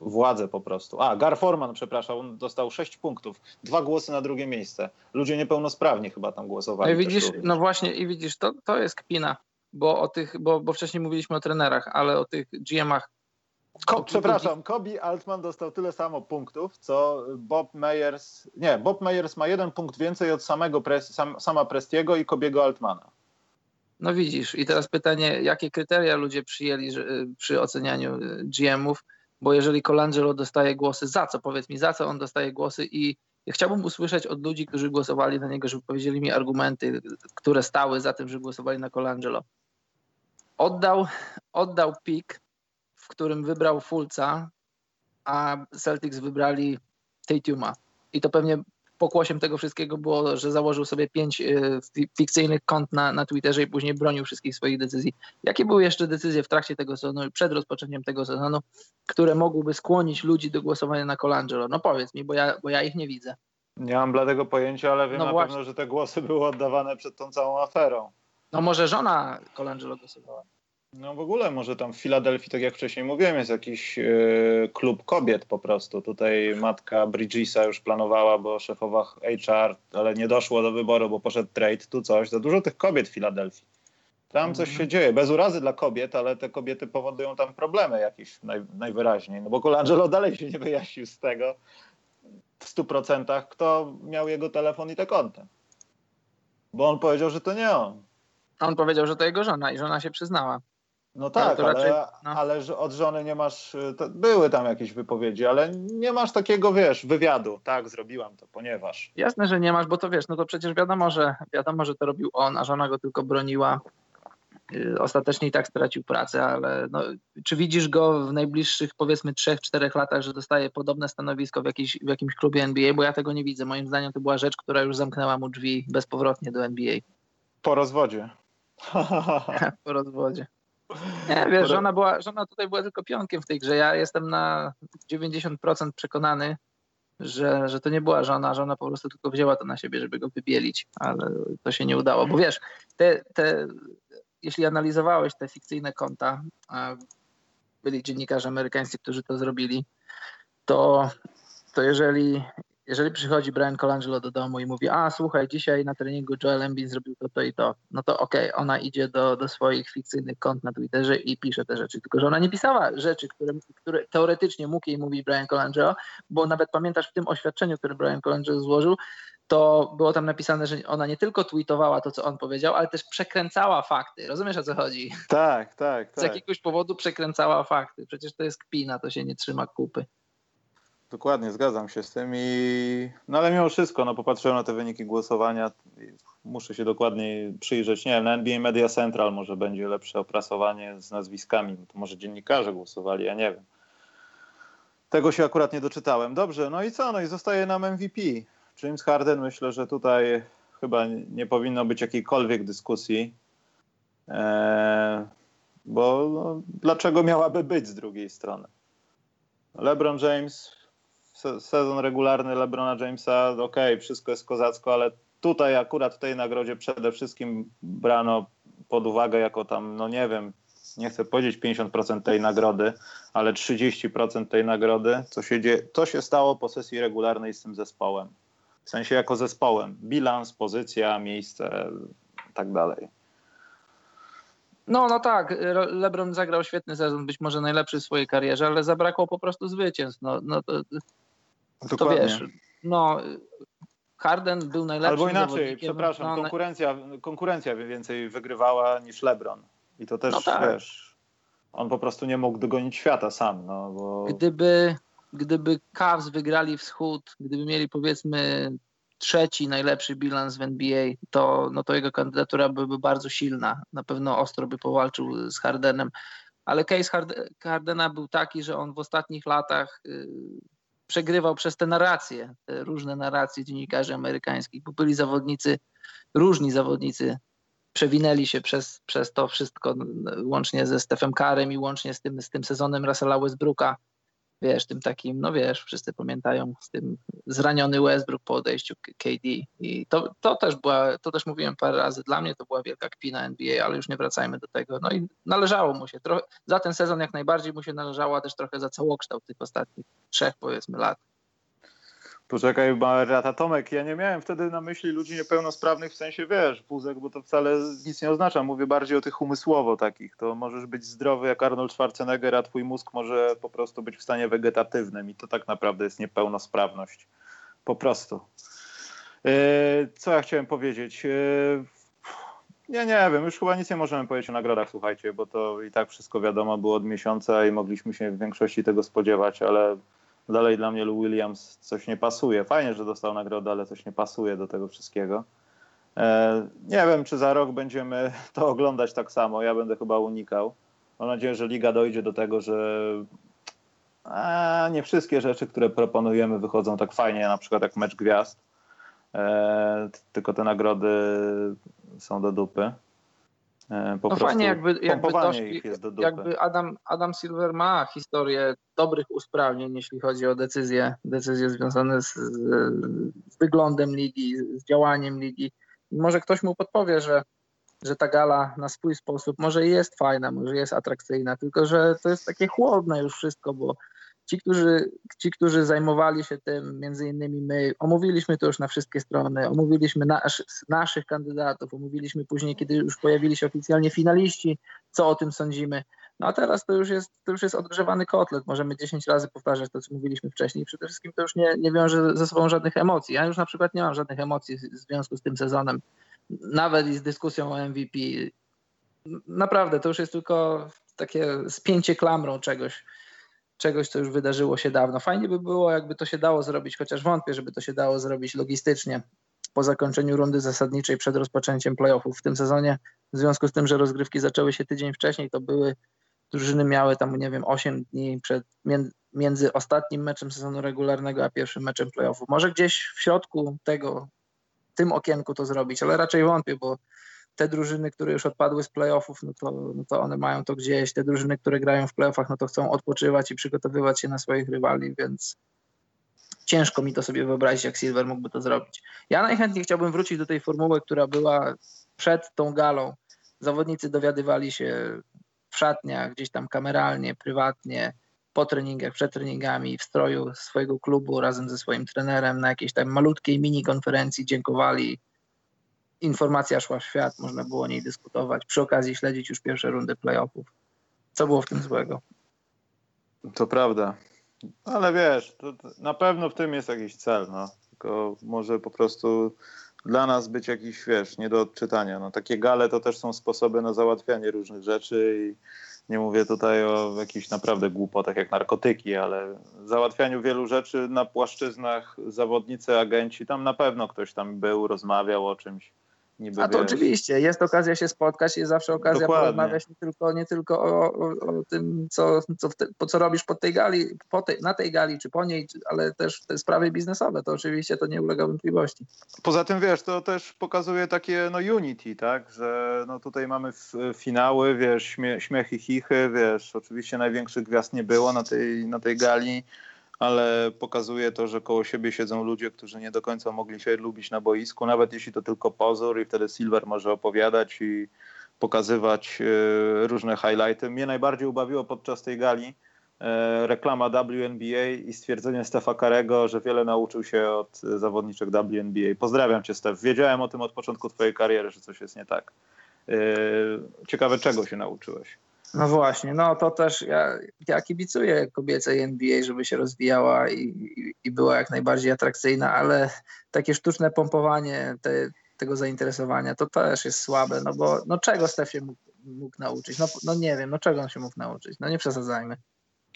władze po prostu. A, Gar Forman, przepraszam, dostał sześć punktów. Dwa głosy na drugie miejsce. Ludzie niepełnosprawni chyba tam głosowali. No, widzisz, no właśnie i widzisz, to, to jest kpina, bo, o tych, bo, bo wcześniej mówiliśmy o trenerach, ale o tych GM-ach Ko, przepraszam, Kobi Altman dostał tyle samo punktów, co Bob Meyers. Nie, Bob Meyers ma jeden punkt więcej od samego Pres, sam, sama Prestiego i Kobiego Altmana. No widzisz, i teraz pytanie, jakie kryteria ludzie przyjęli że, przy ocenianiu y, GM-ów, bo jeżeli Colangelo dostaje głosy, za co? Powiedz mi, za co on dostaje głosy i chciałbym usłyszeć od ludzi, którzy głosowali na niego, żeby powiedzieli mi argumenty, które stały za tym, że głosowali na Colangelo. Oddał, oddał pik w którym wybrał Fulca, a Celtics wybrali Tatuma. I to pewnie pokłosiem tego wszystkiego było, że założył sobie pięć y, fikcyjnych kont na, na Twitterze i później bronił wszystkich swoich decyzji. Jakie były jeszcze decyzje w trakcie tego sezonu, przed rozpoczęciem tego sezonu, które mogłyby skłonić ludzi do głosowania na Colangelo? No powiedz mi, bo ja, bo ja ich nie widzę. Nie mam bladego pojęcia, ale wiem no na właśnie. pewno, że te głosy były oddawane przed tą całą aferą. No może żona Colangelo głosowała. No w ogóle może tam w Filadelfii, tak jak wcześniej mówiłem, jest jakiś yy, klub kobiet po prostu. Tutaj matka Bridgesa już planowała, bo szefowa HR, ale nie doszło do wyboru, bo poszedł trade, tu coś. Za dużo tych kobiet w Filadelfii. Tam coś się dzieje. Bez urazy dla kobiet, ale te kobiety powodują tam problemy jakieś naj, najwyraźniej. No bo Colangelo dalej się nie wyjaśnił z tego w stu procentach, kto miał jego telefon i te konta. Bo on powiedział, że to nie on. On powiedział, że to jego żona i żona się przyznała. No tak, ale, raczej, no. ale od żony nie masz, były tam jakieś wypowiedzi, ale nie masz takiego, wiesz, wywiadu. Tak, zrobiłam to, ponieważ. Jasne, że nie masz, bo to wiesz, no to przecież wiadomo, że wiadomo, że to robił on, a żona go tylko broniła. Y, ostatecznie i tak stracił pracę, ale no, czy widzisz go w najbliższych powiedzmy 3-4 latach, że dostaje podobne stanowisko w, w jakimś klubie NBA? Bo ja tego nie widzę. Moim zdaniem to była rzecz, która już zamknęła mu drzwi bezpowrotnie do NBA. Po rozwodzie. po rozwodzie. Nie, wiesz, żona, była, żona tutaj była tylko pionkiem w tej grze. Ja jestem na 90% przekonany, że, że to nie była żona. Żona po prostu tylko wzięła to na siebie, żeby go wybielić, ale to się nie udało. Bo wiesz, te, te, jeśli analizowałeś te fikcyjne konta, byli dziennikarze amerykańscy, którzy to zrobili, to, to jeżeli jeżeli przychodzi Brian Colangelo do domu i mówi, a słuchaj, dzisiaj na treningu Joel Embiid zrobił to, to i to, no to okej, okay, ona idzie do, do swoich fikcyjnych kont na Twitterze i pisze te rzeczy, tylko że ona nie pisała rzeczy, które, które teoretycznie mógł jej mówić Brian Colangelo, bo nawet pamiętasz w tym oświadczeniu, które Brian Colangelo złożył, to było tam napisane, że ona nie tylko tweetowała to, co on powiedział, ale też przekręcała fakty. Rozumiesz, o co chodzi? Tak, tak, tak. Z jakiegoś powodu przekręcała fakty. Przecież to jest kpina, to się nie trzyma kupy. Dokładnie, zgadzam się z tym i no ale mimo wszystko, no popatrzyłem na te wyniki głosowania, muszę się dokładniej przyjrzeć, nie wiem, na NBA Media Central może będzie lepsze opracowanie z nazwiskami, to może dziennikarze głosowali, ja nie wiem. Tego się akurat nie doczytałem. Dobrze, no i co? No i zostaje nam MVP. James Harden, myślę, że tutaj chyba nie powinno być jakiejkolwiek dyskusji. Eee, bo no, dlaczego miałaby być z drugiej strony? LeBron James, sezon regularny LeBrona Jamesa, ok, wszystko jest kozacko, ale tutaj akurat w tej nagrodzie przede wszystkim brano pod uwagę jako tam, no nie wiem, nie chcę powiedzieć 50% tej nagrody, ale 30% tej nagrody, co się, dzieje, co się stało po sesji regularnej z tym zespołem. W sensie jako zespołem. Bilans, pozycja, miejsce, tak dalej. No, no tak, LeBron zagrał świetny sezon, być może najlepszy w swojej karierze, ale zabrakło po prostu zwycięstw. No, no to, to wiesz, no Harden był najlepszy. Albo inaczej, przepraszam, no, konkurencja, konkurencja więcej wygrywała niż LeBron. I to też, no tak. wiesz, on po prostu nie mógł dogonić świata sam. No, bo... Gdyby, gdyby Cavs wygrali wschód, gdyby mieli powiedzmy trzeci najlepszy bilans w NBA, to, no to jego kandydatura byłaby bardzo silna. Na pewno ostro by powalczył z Hardenem. Ale case Hardena był taki, że on w ostatnich latach y, przegrywał przez te narracje, te różne narracje dziennikarzy amerykańskich, bo byli zawodnicy, różni zawodnicy przewinęli się przez, przez to wszystko, łącznie ze Stephem Karem i łącznie z tym, z tym sezonem Russella Westbrooka wiesz, tym takim, no wiesz, wszyscy pamiętają z tym zraniony Westbrook po odejściu KD i to, to też była, to też mówiłem parę razy, dla mnie to była wielka kpina NBA, ale już nie wracajmy do tego, no i należało mu się, trochę, za ten sezon jak najbardziej mu się należało, a też trochę za całokształt tych ostatnich trzech powiedzmy lat. Poczekaj, Marata Tomek, ja nie miałem wtedy na myśli ludzi niepełnosprawnych w sensie, wiesz, puzek, bo to wcale nic nie oznacza. Mówię bardziej o tych umysłowo takich. To możesz być zdrowy jak Arnold Schwarzenegger, a twój mózg może po prostu być w stanie wegetatywnym i to tak naprawdę jest niepełnosprawność. Po prostu. E, co ja chciałem powiedzieć? Nie, nie wiem, już chyba nic nie możemy powiedzieć o nagrodach, słuchajcie, bo to i tak wszystko wiadomo było od miesiąca i mogliśmy się w większości tego spodziewać, ale dalej dla mnie Lou Williams coś nie pasuje. Fajnie, że dostał nagrodę, ale coś nie pasuje do tego wszystkiego. E, nie wiem, czy za rok będziemy to oglądać tak samo. Ja będę chyba unikał. Mam nadzieję, że liga dojdzie do tego, że a, nie wszystkie rzeczy, które proponujemy, wychodzą tak fajnie, na przykład jak mecz gwiazd. E, tylko te nagrody są do dupy. E, po no fajnie, jakby, jakby, doszli, do jakby Adam, Adam Silver ma historię dobrych usprawnień, jeśli chodzi o decyzje, decyzje związane z, z wyglądem ligi, z działaniem ligi. I może ktoś mu podpowie, że, że ta gala na swój sposób może jest fajna, może jest atrakcyjna, tylko że to jest takie chłodne już wszystko, bo Ci którzy, ci, którzy zajmowali się tym, między innymi my, omówiliśmy to już na wszystkie strony, omówiliśmy nasz, naszych kandydatów, omówiliśmy później, kiedy już pojawili się oficjalnie finaliści, co o tym sądzimy. No a teraz to już jest, to już jest odgrzewany kotlet. Możemy 10 razy powtarzać to, co mówiliśmy wcześniej. Przede wszystkim to już nie, nie wiąże ze sobą żadnych emocji. Ja już na przykład nie mam żadnych emocji w związku z tym sezonem, nawet i z dyskusją o MVP. Naprawdę, to już jest tylko takie spięcie klamrą czegoś czegoś, co już wydarzyło się dawno. Fajnie by było, jakby to się dało zrobić, chociaż wątpię, żeby to się dało zrobić logistycznie po zakończeniu rundy zasadniczej przed rozpoczęciem playoffów w tym sezonie. W związku z tym, że rozgrywki zaczęły się tydzień wcześniej, to były drużyny miały tam, nie wiem, 8 dni przed, między ostatnim meczem sezonu regularnego a pierwszym meczem playoffów. Może gdzieś w środku tego, w tym okienku to zrobić, ale raczej wątpię, bo te drużyny, które już odpadły z playoffów, no to, no to one mają to gdzieś. Te drużyny, które grają w playoffach, no to chcą odpoczywać i przygotowywać się na swoich rywali, więc ciężko mi to sobie wyobrazić, jak Silver mógłby to zrobić. Ja najchętniej chciałbym wrócić do tej formuły, która była przed tą galą. Zawodnicy dowiadywali się w szatniach, gdzieś tam kameralnie, prywatnie, po treningach, przed treningami, w stroju swojego klubu razem ze swoim trenerem na jakiejś tam malutkiej mini konferencji dziękowali informacja szła w świat, można było o niej dyskutować, przy okazji śledzić już pierwsze rundy playoffów. Co było w tym złego? To prawda. Ale wiesz, to, na pewno w tym jest jakiś cel, no. Tylko może po prostu dla nas być jakiś, wiesz, nie do odczytania. No, takie gale to też są sposoby na załatwianie różnych rzeczy i nie mówię tutaj o jakichś naprawdę głupotach jak narkotyki, ale załatwianiu wielu rzeczy na płaszczyznach zawodnicy, agenci, tam na pewno ktoś tam był, rozmawiał o czymś Niby, A to wiesz, oczywiście, jest okazja się spotkać, jest zawsze okazja Dokładnie. porozmawiać nie tylko, nie tylko o, o, o tym, co, co, te, po co robisz pod tej gali, po tej, na tej gali czy po niej, ale też te sprawy biznesowe, to oczywiście to nie ulega wątpliwości. Poza tym wiesz, to też pokazuje takie no unity, tak, że no tutaj mamy finały, wiesz, śmie śmiechy, chichy, wiesz, oczywiście największych gwiazd nie było na tej, na tej gali, ale pokazuje to, że koło siebie siedzą ludzie, którzy nie do końca mogli się lubić na boisku, nawet jeśli to tylko pozór i wtedy Silver może opowiadać i pokazywać e, różne highlighty. Mnie najbardziej ubawiło podczas tej gali e, reklama WNBA i stwierdzenie Stefa Karego, że wiele nauczył się od zawodniczek WNBA. Pozdrawiam cię, Stef. Wiedziałem o tym od początku twojej kariery, że coś jest nie tak. E, Ciekawe, czego się nauczyłeś. No właśnie, no to też ja, ja kibicuję kobiecej NBA, żeby się rozwijała i, i, i była jak najbardziej atrakcyjna, ale takie sztuczne pompowanie te, tego zainteresowania to też jest słabe, no bo no czego Stef się mógł, mógł nauczyć? No, no nie wiem, no czego on się mógł nauczyć? No nie przesadzajmy.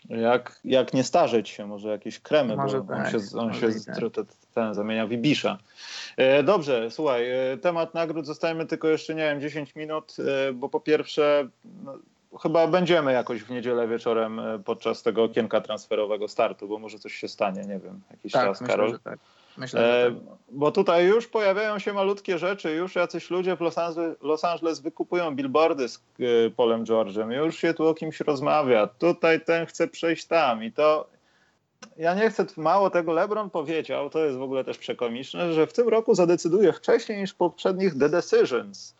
Jak, jak nie starzeć się, może jakieś kremy, Może bo on tak, się, on się i z- tak. ten zamienia w Ibisza. E, dobrze, słuchaj, e, temat nagród zostajemy tylko jeszcze, nie wiem, 10 minut, e, bo po pierwsze no, chyba będziemy jakoś w niedzielę wieczorem e, podczas tego okienka transferowego startu, bo może coś się stanie, nie wiem, jakiś Tak, czas, myślę, Karol. tak. Myślę, E, tak. bo tutaj już pojawiają się malutkie rzeczy, już jacyś ludzie w Los Angeles, Los Angeles wykupują billboardy z e, Polem George'em, już się tu o kimś rozmawia, tutaj ten chce przejść tam i to ja nie chcę, mało tego LeBron powiedział, to jest w ogóle też przekomiczne, że w tym roku zadecyduje wcześniej niż w poprzednich The Decisions,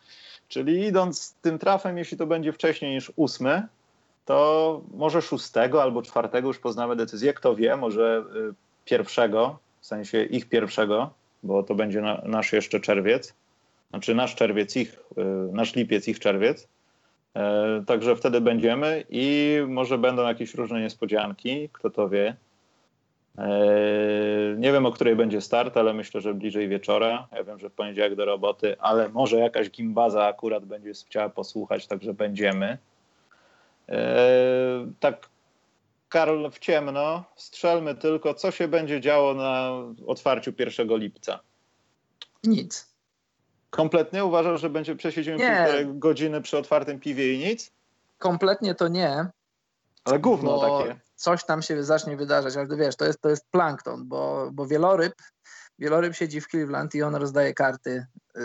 czyli idąc tym trafem, jeśli to będzie wcześniej niż ósmy, to może szóstego albo czwartego już poznamy decyzję, kto wie, może y, pierwszego, w sensie ich pierwszego, bo to będzie na, nasz jeszcze czerwiec, znaczy nasz czerwiec, ich, y, nasz lipiec, ich czerwiec. E, Także wtedy będziemy i może będą jakieś różne niespodzianki, kto to wie. E, Nie wiem, o której będzie start, ale myślę, że bliżej wieczora. Ja wiem, że w poniedziałek do roboty, ale może jakaś gimbaza akurat będzie chciała posłuchać, także będziemy. E, Tak, Karol, w ciemno, strzelmy tylko, co się będzie działo na otwarciu 1 lipca. Nic. Kompletnie uważasz, że będzie przesiedzimy Nie. półtorej godziny przy otwartym piwie i nic? Kompletnie to nie, Ale gówno bo takie. Coś tam się zacznie wydarzać, ale wiesz, to jest, to jest plankton, bo, bo wieloryb, wieloryb siedzi w Cleveland i on rozdaje karty. Y,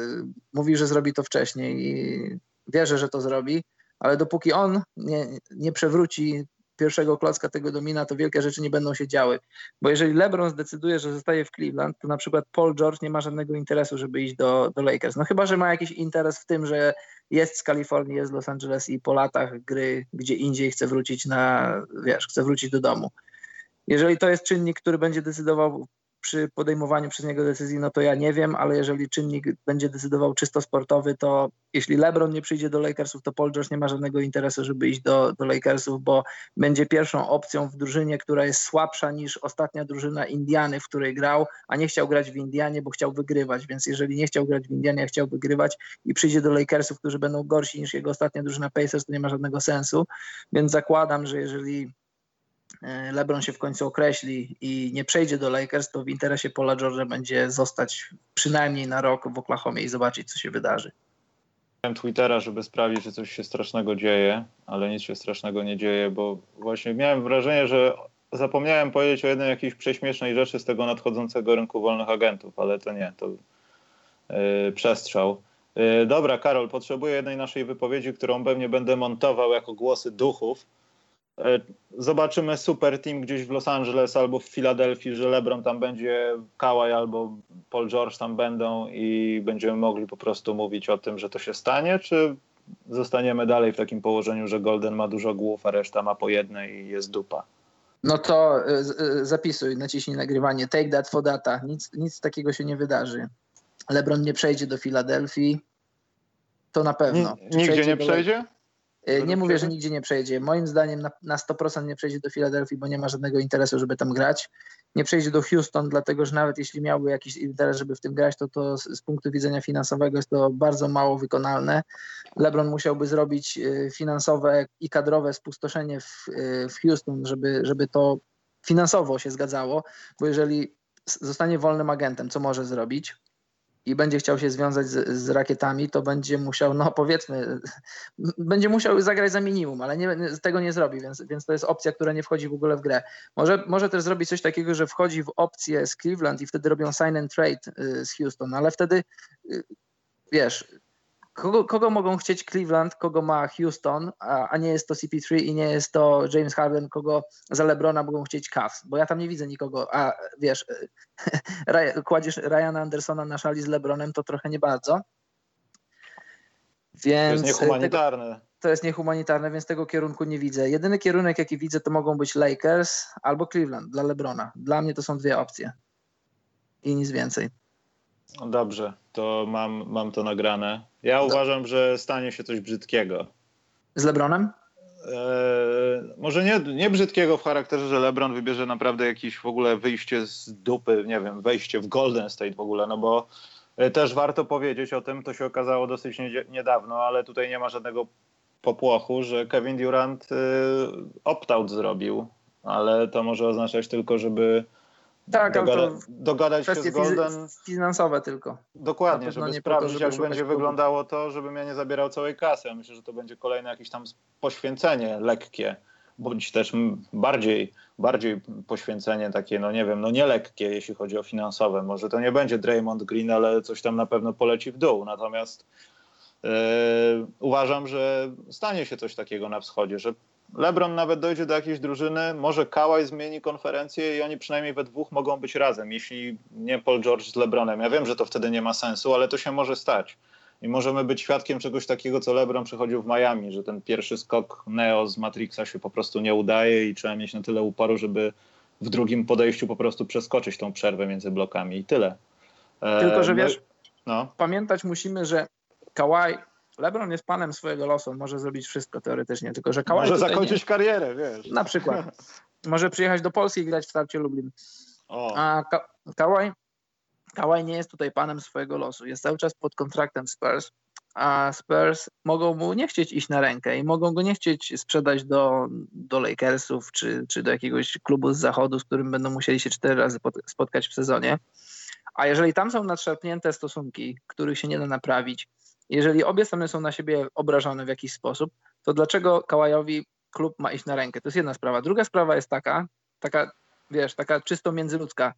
Mówi, że zrobi to wcześniej i wierzę, że to zrobi, ale dopóki on nie, nie przewróci pierwszego klocka tego domina, to wielkie rzeczy nie będą się działy. Bo jeżeli LeBron zdecyduje, że zostaje w Cleveland, to na przykład Paul George nie ma żadnego interesu, żeby iść do, do Lakers. No chyba, że ma jakiś interes w tym, że jest z Kalifornii, jest z Los Angeles i po latach gry gdzie indziej chce wrócić na, wiesz, chce wrócić do domu. Jeżeli to jest czynnik, który będzie decydował przy podejmowaniu przez niego decyzji, no to ja nie wiem, ale jeżeli czynnik będzie decydował czysto sportowy, to jeśli LeBron nie przyjdzie do Lakersów, to Paul George nie ma żadnego interesu, żeby iść do, do Lakersów, bo będzie pierwszą opcją w drużynie, która jest słabsza niż ostatnia drużyna Indiany, w której grał, a nie chciał grać w Indianie, bo chciał wygrywać, więc jeżeli nie chciał grać w Indianie, a chciał wygrywać i przyjdzie do Lakersów, którzy będą gorsi niż jego ostatnia drużyna Pacers, to nie ma żadnego sensu, więc zakładam, że jeżeli LeBron się w końcu określi i nie przejdzie do Lakers, to w interesie Paula George'a będzie zostać przynajmniej na rok w Oklahomie i zobaczyć, co się wydarzy. Twittera, żeby sprawdzić, że coś się strasznego dzieje, ale nic się strasznego nie dzieje, bo właśnie miałem wrażenie, że zapomniałem powiedzieć o jednej jakiejś prześmiesznej rzeczy z tego nadchodzącego rynku wolnych agentów, ale to nie, to yy, przestrzał. Yy, dobra, Karol, potrzebuję jednej naszej wypowiedzi, którą pewnie będę montował jako głosy duchów. Yy, zobaczymy super team gdzieś w Los Angeles albo w Filadelfii, że LeBron tam będzie, Kawhi albo Paul George tam będą i będziemy mogli po prostu mówić o tym, że to się stanie, czy zostaniemy dalej w takim położeniu, że Golden ma dużo głów, a reszta ma po jednej i jest dupa? No to z- y, zapisuj, naciśnij nagrywanie. Take that for data. Nic, nic takiego się nie wydarzy. LeBron nie przejdzie do Filadelfii. To na pewno. Czy nigdzie przejdzie nie do- przejdzie? Y, Nie mówię, że nigdzie nie przejdzie. Moim zdaniem na, na 100% nie przejdzie do Filadelfii, bo nie ma żadnego interesu, żeby tam grać. Nie przejdzie do Houston, dlatego że nawet jeśli miałby jakiś interes, żeby w tym grać, to, to z, z punktu widzenia finansowego jest to bardzo mało wykonalne. LeBron musiałby zrobić y, finansowe i kadrowe spustoszenie w, y, w Houston, żeby, żeby to finansowo się zgadzało, bo jeżeli zostanie wolnym agentem, co może zrobić? I będzie chciał się związać z, z, rakietami, to będzie musiał, no powiedzmy, będzie musiał zagrać za minimum, ale nie, tego nie zrobi, więc, więc to jest opcja, która nie wchodzi w ogóle w grę. Może, może też zrobić coś takiego, że wchodzi w opcję z Cleveland i wtedy robią sign and trade y, z Houston, ale wtedy y, wiesz, kogo, kogo mogą chcieć Cleveland, kogo ma Houston, a, a, nie jest to CP3 i nie jest to James Harden, kogo za LeBrona mogą chcieć Cavs, bo ja tam nie widzę nikogo, a wiesz, kładziesz Ryana Andersona na szali z LeBronem, to trochę nie bardzo. Więc to jest niehumanitarne. Tego, to jest niehumanitarne, więc tego kierunku nie widzę. Jedyny kierunek, jaki widzę, to mogą być Lakers albo Cleveland dla LeBrona. Dla mnie to są dwie opcje i nic więcej. Dobrze, to mam, mam to nagrane. Ja uważam, że stanie się coś brzydkiego. Z Lebronem? Eee, może nie, nie brzydkiego w charakterze, że LeBron wybierze naprawdę jakieś w ogóle wyjście z dupy, nie wiem, wejście w Golden State w ogóle, no bo e, też warto powiedzieć o tym, to się okazało dosyć niedawno, ale tutaj nie ma żadnego popłochu, że Kevin Durant y, opt-out zrobił, ale to może oznaczać tylko, żeby tak, Dogada, to dogadać się z Golden. Finansowe tylko. Dokładnie, żeby sprawdzić, to, żeby jak będzie wyglądało to, żebym ja nie zabierał całej kasy. Myślę, że to będzie kolejne jakieś tam poświęcenie lekkie, bądź też bardziej, bardziej poświęcenie takie, no nie wiem, no nie lekkie, jeśli chodzi o finansowe. Może to nie będzie Draymond Green, ale coś tam na pewno poleci w dół. Natomiast yy, uważam, że stanie się coś takiego na wschodzie, że LeBron nawet dojdzie do jakiejś drużyny, może Kawhi zmieni konferencję i oni przynajmniej we dwóch mogą być razem, jeśli nie Paul George z LeBronem. Ja wiem, że to wtedy nie ma sensu, ale to się może stać. I możemy być świadkiem czegoś takiego, co LeBron przechodził w Miami, że ten pierwszy skok Neo z Matrixa się po prostu nie udaje i trzeba mieć na tyle uporu, żeby w drugim podejściu po prostu przeskoczyć tą przerwę między blokami i tyle. E, Tylko, że wiesz, no. pamiętać musimy, że Kawhi LeBron jest panem swojego losu, on może zrobić wszystko teoretycznie, tylko że Kawhi Może zakończyć nie. karierę, wiesz. Na przykład. może przyjechać do Polski i grać w starcie Lublin. O. A Ka Kawhi nie jest tutaj panem swojego losu. Jest cały czas pod kontraktem Spurs, a Spurs mogą mu nie chcieć iść na rękę i mogą go nie chcieć sprzedać do, do Lakersów czy, czy do jakiegoś klubu z zachodu, z którym będą musieli się cztery razy spotkać w sezonie. A jeżeli tam są nadszarpnięte stosunki, których się nie da naprawić, jeżeli obie strony są na siebie obrażone w jakiś sposób, to dlaczego Kałajowi klub ma iść na rękę? To jest jedna sprawa. Druga sprawa jest taka, taka, wiesz, taka czysto międzyludzka.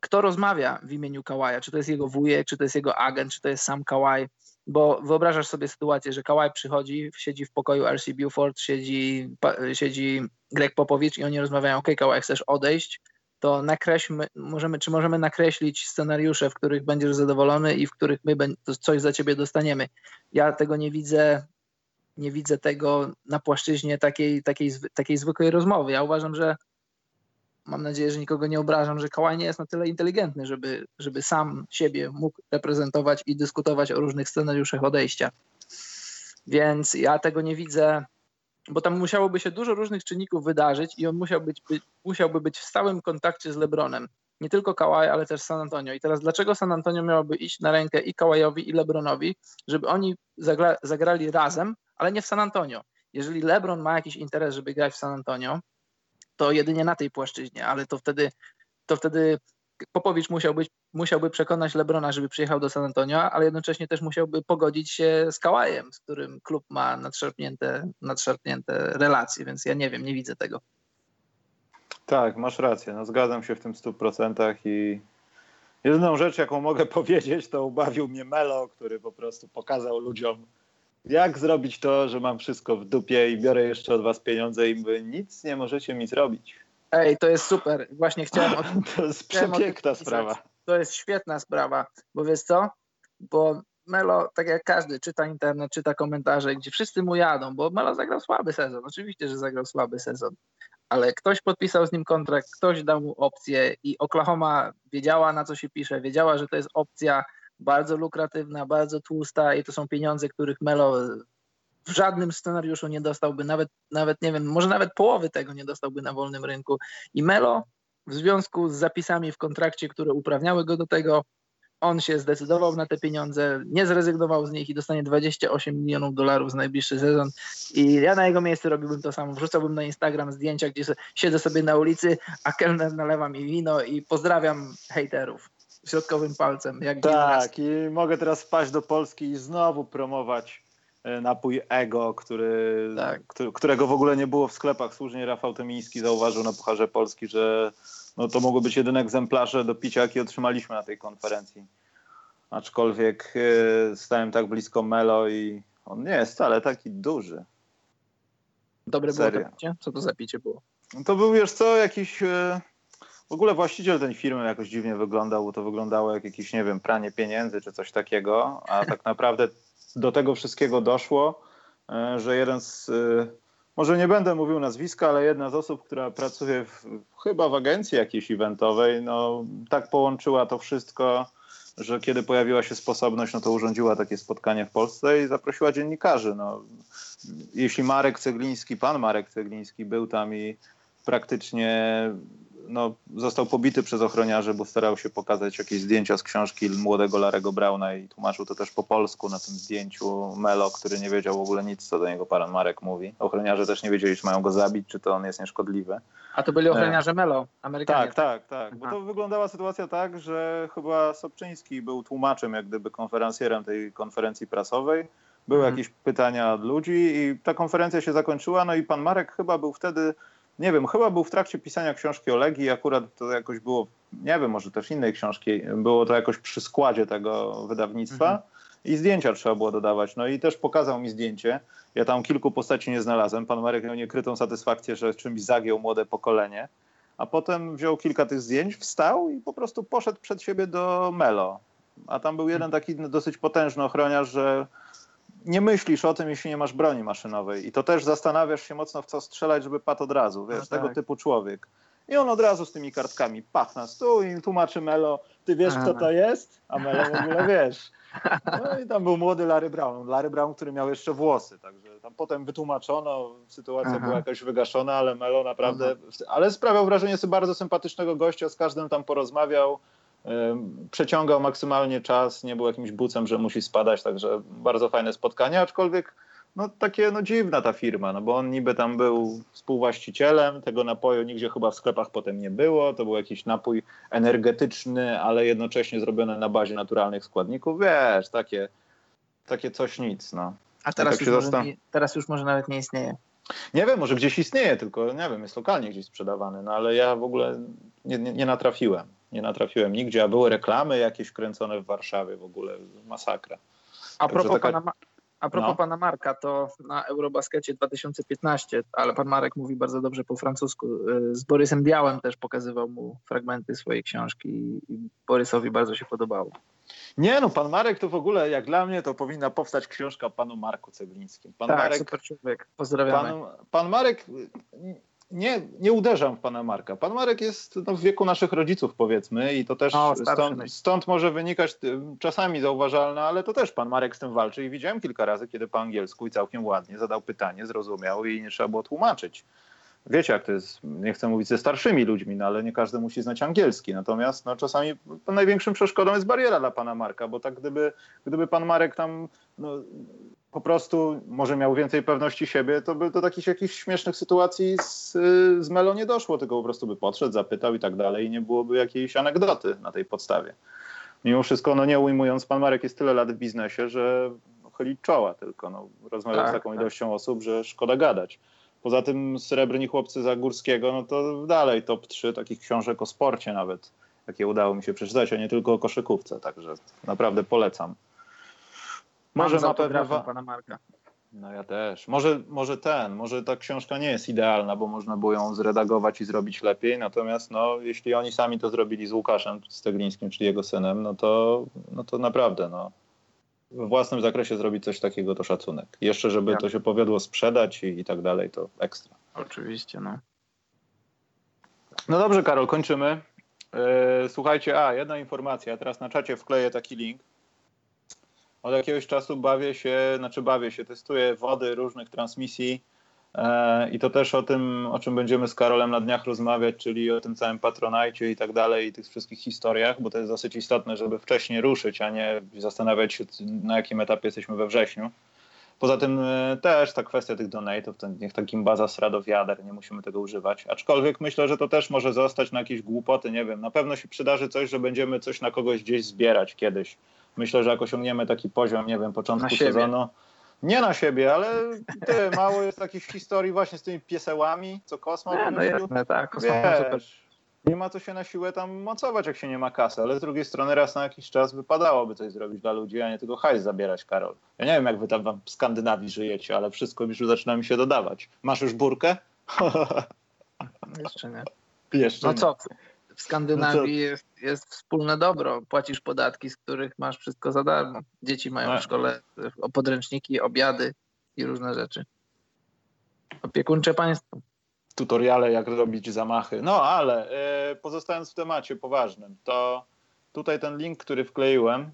Kto rozmawia w imieniu Kałaja? Czy to jest jego wujek, czy to jest jego agent, czy to jest sam Kałaj? Bo wyobrażasz sobie sytuację, że Kałaj przychodzi, siedzi w pokoju RC Buford, siedzi, siedzi Greg Popowicz i oni rozmawiają, ok, Kałaj, chcesz odejść? To nakreślmy, możemy, czy możemy nakreślić scenariusze, w których będziesz zadowolony i w których my coś za ciebie dostaniemy. Ja tego nie widzę, nie widzę tego na płaszczyźnie takiej, takiej, takiej zwykłej rozmowy. Ja uważam, że mam nadzieję, że nikogo nie obrażam, że Kałaj nie jest na tyle inteligentny, żeby, żeby sam siebie mógł reprezentować i dyskutować o różnych scenariuszach odejścia. Więc ja tego nie widzę bo tam musiałoby się dużo różnych czynników wydarzyć i on musiał być, by, musiałby być w stałym kontakcie z LeBronem. Nie tylko Kawhi, ale też San Antonio. I teraz dlaczego San Antonio miałoby iść na rękę i Kawajowi, i LeBronowi, żeby oni zagra, zagrali razem, ale nie w San Antonio. Jeżeli LeBron ma jakiś interes, żeby grać w San Antonio, to jedynie na tej płaszczyźnie, ale to wtedy, to wtedy Popowicz musiał być, musiałby przekonać Lebrona, żeby przyjechał do San Antonio, ale jednocześnie też musiałby pogodzić się z Kałajem, z którym klub ma nadszarpnięte, nadszarpnięte relacje, więc ja nie wiem, nie widzę tego. Tak, masz rację. No, zgadzam się w tym 100% i jedyną rzecz, jaką mogę powiedzieć, to ubawił mnie Melo, który po prostu pokazał ludziom, jak zrobić to, że mam wszystko w dupie i biorę jeszcze od was pieniądze i wy nic nie możecie mi zrobić. Ej, to jest super. Właśnie chciałem o. To jest przepiękna sprawa. To jest świetna sprawa, bo wiesz co? Bo Melo, tak jak każdy, czyta internet, czyta komentarze, gdzie wszyscy mu jadą, bo Melo zagrał słaby sezon. Oczywiście, że zagrał słaby sezon, ale ktoś podpisał z nim kontrakt, ktoś dał mu opcję i Oklahoma wiedziała, na co się pisze, wiedziała, że to jest opcja bardzo lukratywna, bardzo tłusta i to są pieniądze, których Melo w żadnym scenariuszu nie dostałby, nawet, nawet nie wiem, może nawet połowy tego nie dostałby na wolnym rynku. I Melo w związku z zapisami w kontrakcie, które uprawniały go do tego, on się zdecydował na te pieniądze, nie zrezygnował z nich i dostanie 28 milionów dolarów z najbliższy sezon. I ja na jego miejscu robiłbym to samo. Wrzucałbym na Instagram zdjęcia, gdzie siedzę sobie na ulicy, a kelner nalewa mi wino i pozdrawiam hejterów. środkowym palcem. Jak tak, i mogę teraz wpaść do Polski i znowu promować napój Ego, który, tak. którego w ogóle nie było w sklepach. Słusznie Rafał Tymiński zauważył na Pucharze Polski, że no to mogły być jedyne egzemplarze do picia, jakie otrzymaliśmy na tej konferencji. Aczkolwiek e, stałem tak blisko Melo i on nie jest wcale taki duży. Dobre Serio. było to picie? Co to za picie było? No to był, wiesz co, jakiś... E, w ogóle właściciel tej firmy jakoś dziwnie wyglądał, bo to wyglądało jak jakieś, nie wiem, pranie pieniędzy czy coś takiego, a tak naprawdę do tego wszystkiego doszło, e, że jeden z, e, może nie będę mówił nazwiska, ale jedna z osób, która pracuje w, chyba w agencji jakiejś eventowej, no tak połączyła to wszystko, że kiedy pojawiła się sposobność, no to urządziła takie spotkanie w Polsce i zaprosiła dziennikarzy. No, jeśli Marek Cegliński, pan Marek Cegliński był tam i praktycznie no, został pobity przez ochroniarzy, bo starał się pokazać jakieś zdjęcia z książki młodego Larego Brauna i tłumaczył to też po polsku na tym zdjęciu Melo, który nie wiedział w ogóle nic, co do niego pan Marek mówi. Ochroniarze też nie wiedzieli, czy mają go zabić, czy to on jest nieszkodliwy. A to byli ochroniarze Melo, Amerykanie. Tak, tak, tak. Bo to wyglądała sytuacja tak, że chyba Sobczyński był tłumaczem, jak gdyby konferencjerem tej konferencji prasowej. Były mhm. jakieś pytania od ludzi i ta konferencja się zakończyła, no i pan Marek chyba był wtedy nie wiem, chyba był w trakcie pisania książki o Legii, akurat to jakoś było, nie wiem, może też innej książki, było to jakoś przy składzie tego wydawnictwa mhm. i zdjęcia trzeba było dodawać. No i też pokazał mi zdjęcie. Ja tam kilku postaci nie znalazłem. Pan Marek miał niekrytą satysfakcję, że czymś zagiął młode pokolenie. A potem wziął kilka tych zdjęć, wstał i po prostu poszedł przed siebie do Melo. A tam był jeden taki dosyć potężny ochroniarz, że nie myślisz o tym, jeśli nie masz broni maszynowej. I to też zastanawiasz się mocno, w co strzelać, żeby padł od razu. Wiesz, no tak. tego typu człowiek. I on od razu z tymi kartkami pach na stół i tłumaczy Melo, ty wiesz, kto to jest? A Melo w ogóle wiesz. No i tam był młody Larry Brown. Larry Brown, który miał jeszcze włosy, także tam potem wytłumaczono, sytuacja Aha. była jakaś wygaszona, ale Melo naprawdę, Aha. ale sprawiał wrażenie sobie bardzo sympatycznego gościa, z każdym tam porozmawiał, przeciągał maksymalnie czas, nie był jakimś bucem, że musi spadać, także bardzo fajne spotkanie, aczkolwiek no takie no dziwna ta firma, no bo on niby tam był współwłaścicielem, tego napoju nigdzie chyba w sklepach potem nie było, to był jakiś napój energetyczny, ale jednocześnie zrobiony na bazie naturalnych składników, wiesz, takie, takie coś nic, no. A teraz, tak już, może, teraz już może nawet nie istnieje. Nie wiem, może gdzieś istnieje, tylko nie wiem, jest lokalnie gdzieś sprzedawany, no ale ja w ogóle nie, nie, nie natrafiłem nie natrafiłem nigdzie, a były reklamy jakieś kręcone w Warszawie w ogóle, masakra. A propos, taka... pana, a propos no. pana Marka, to na Eurobaskecie 2015, ale pan Marek mówi bardzo dobrze po francusku, y, z Borysem Białem też pokazywał mu fragmenty swojej książki i Borysowi bardzo się podobało. Nie, no pan Marek to w ogóle, jak dla mnie, to powinna powstać książka o panu Marku Ceglińskim. Pan tak, Marek, super człowiek. Pozdrawiamy. Pan, pan Marek nie, nie uderzam w pana Marka. Pan Marek jest no, w wieku naszych rodziców, powiedzmy, i to też o, stąd, stąd, może wynikać czasami zauważalne, ale to też pan Marek z tym walczy. I widziałem kilka razy, kiedy po angielsku i całkiem ładnie zadał pytanie, zrozumiał i nie trzeba było tłumaczyć. Wiecie, jak to jest, nie chcę mówić ze starszymi ludźmi, no, ale nie każdy musi znać angielski. Natomiast no, czasami największą przeszkodą jest bariera dla pana Marka, bo tak gdyby, gdyby pan Marek tam no, po prostu może miał więcej pewności siebie, to by do takich jakichś śmiesznych sytuacji z, z Melo nie doszło, tylko po prostu by podszedł, zapytał i tak dalej i nie byłoby jakiejś anegdoty na tej podstawie. Mimo wszystko, no nie ujmując, pan Marek jest tyle lat w biznesie, że chyli czoła tylko. No, rozmawiał tak, z taką tak. ilością osób, że szkoda gadać. Poza tym Srebrni Chłopcy Zagórskiego, no to dalej top 3 takich książek o sporcie nawet, jakie udało mi się przeczytać, a nie tylko o koszykówce, także naprawdę polecam. Może ma pewne wa- pana Marka. No ja też. Może, może ten, może ta książka nie jest idealna, bo można było ją zredagować i zrobić lepiej, natomiast no, jeśli oni sami to zrobili z Łukaszem Steglińskim, czyli jego synem, no to, no to naprawdę no, w własnym zakresie zrobić coś takiego to szacunek. Jeszcze, żeby ja. to się powiodło sprzedać i, i tak dalej, to ekstra. Oczywiście, no. No dobrze, Karol, kończymy. Yy, słuchajcie, a jedna informacja, teraz na czacie wkleję taki link od jakiegoś czasu bawię się, znaczy bawię się, testuję wody różnych transmisji e, i to też o tym, o czym będziemy z Karolem na dniach rozmawiać, czyli o tym całym patronajcie i tak dalej i tych wszystkich historiach, bo to jest dosyć istotne, żeby wcześniej ruszyć, a nie zastanawiać się na jakim etapie jesteśmy we wrześniu. Poza tym e, też ta kwestia tych donate'ów, to niech ta gimbaza sra do wiader, nie musimy tego używać. Aczkolwiek myślę, że to też może zostać na jakieś głupoty, nie wiem. Na pewno się przydarzy coś, że będziemy coś na kogoś gdzieś zbierać kiedyś. Myślę, że jak osiągniemy taki poziom, nie wiem, początku sezonu. Nie na siebie, ale ty, mało jest takich historii właśnie z tymi piesełami, co Kosmo nie, no jasne, tak. Kosmo Wiesz, nie ma co się na siłę tam mocować, jak się nie ma kasy, ale z drugiej strony raz na jakiś czas wypadałoby coś zrobić dla ludzi, a nie tylko hajs zabierać, Karol. Ja nie wiem, jak wy tam w Skandynawii żyjecie, ale wszystko już zaczyna mi się dodawać. Masz już burkę? Jeszcze nie. Jeszcze no nie. co, w Skandynawii no jest, jest wspólne dobro. Płacisz podatki, z których masz wszystko za darmo. Dzieci mają no. w szkole podręczniki, obiady i różne rzeczy. Opiekuńcze państwo tutoriale, jak robić zamachy. No ale e, pozostając w temacie poważnym, to tutaj ten link, który wkleiłem,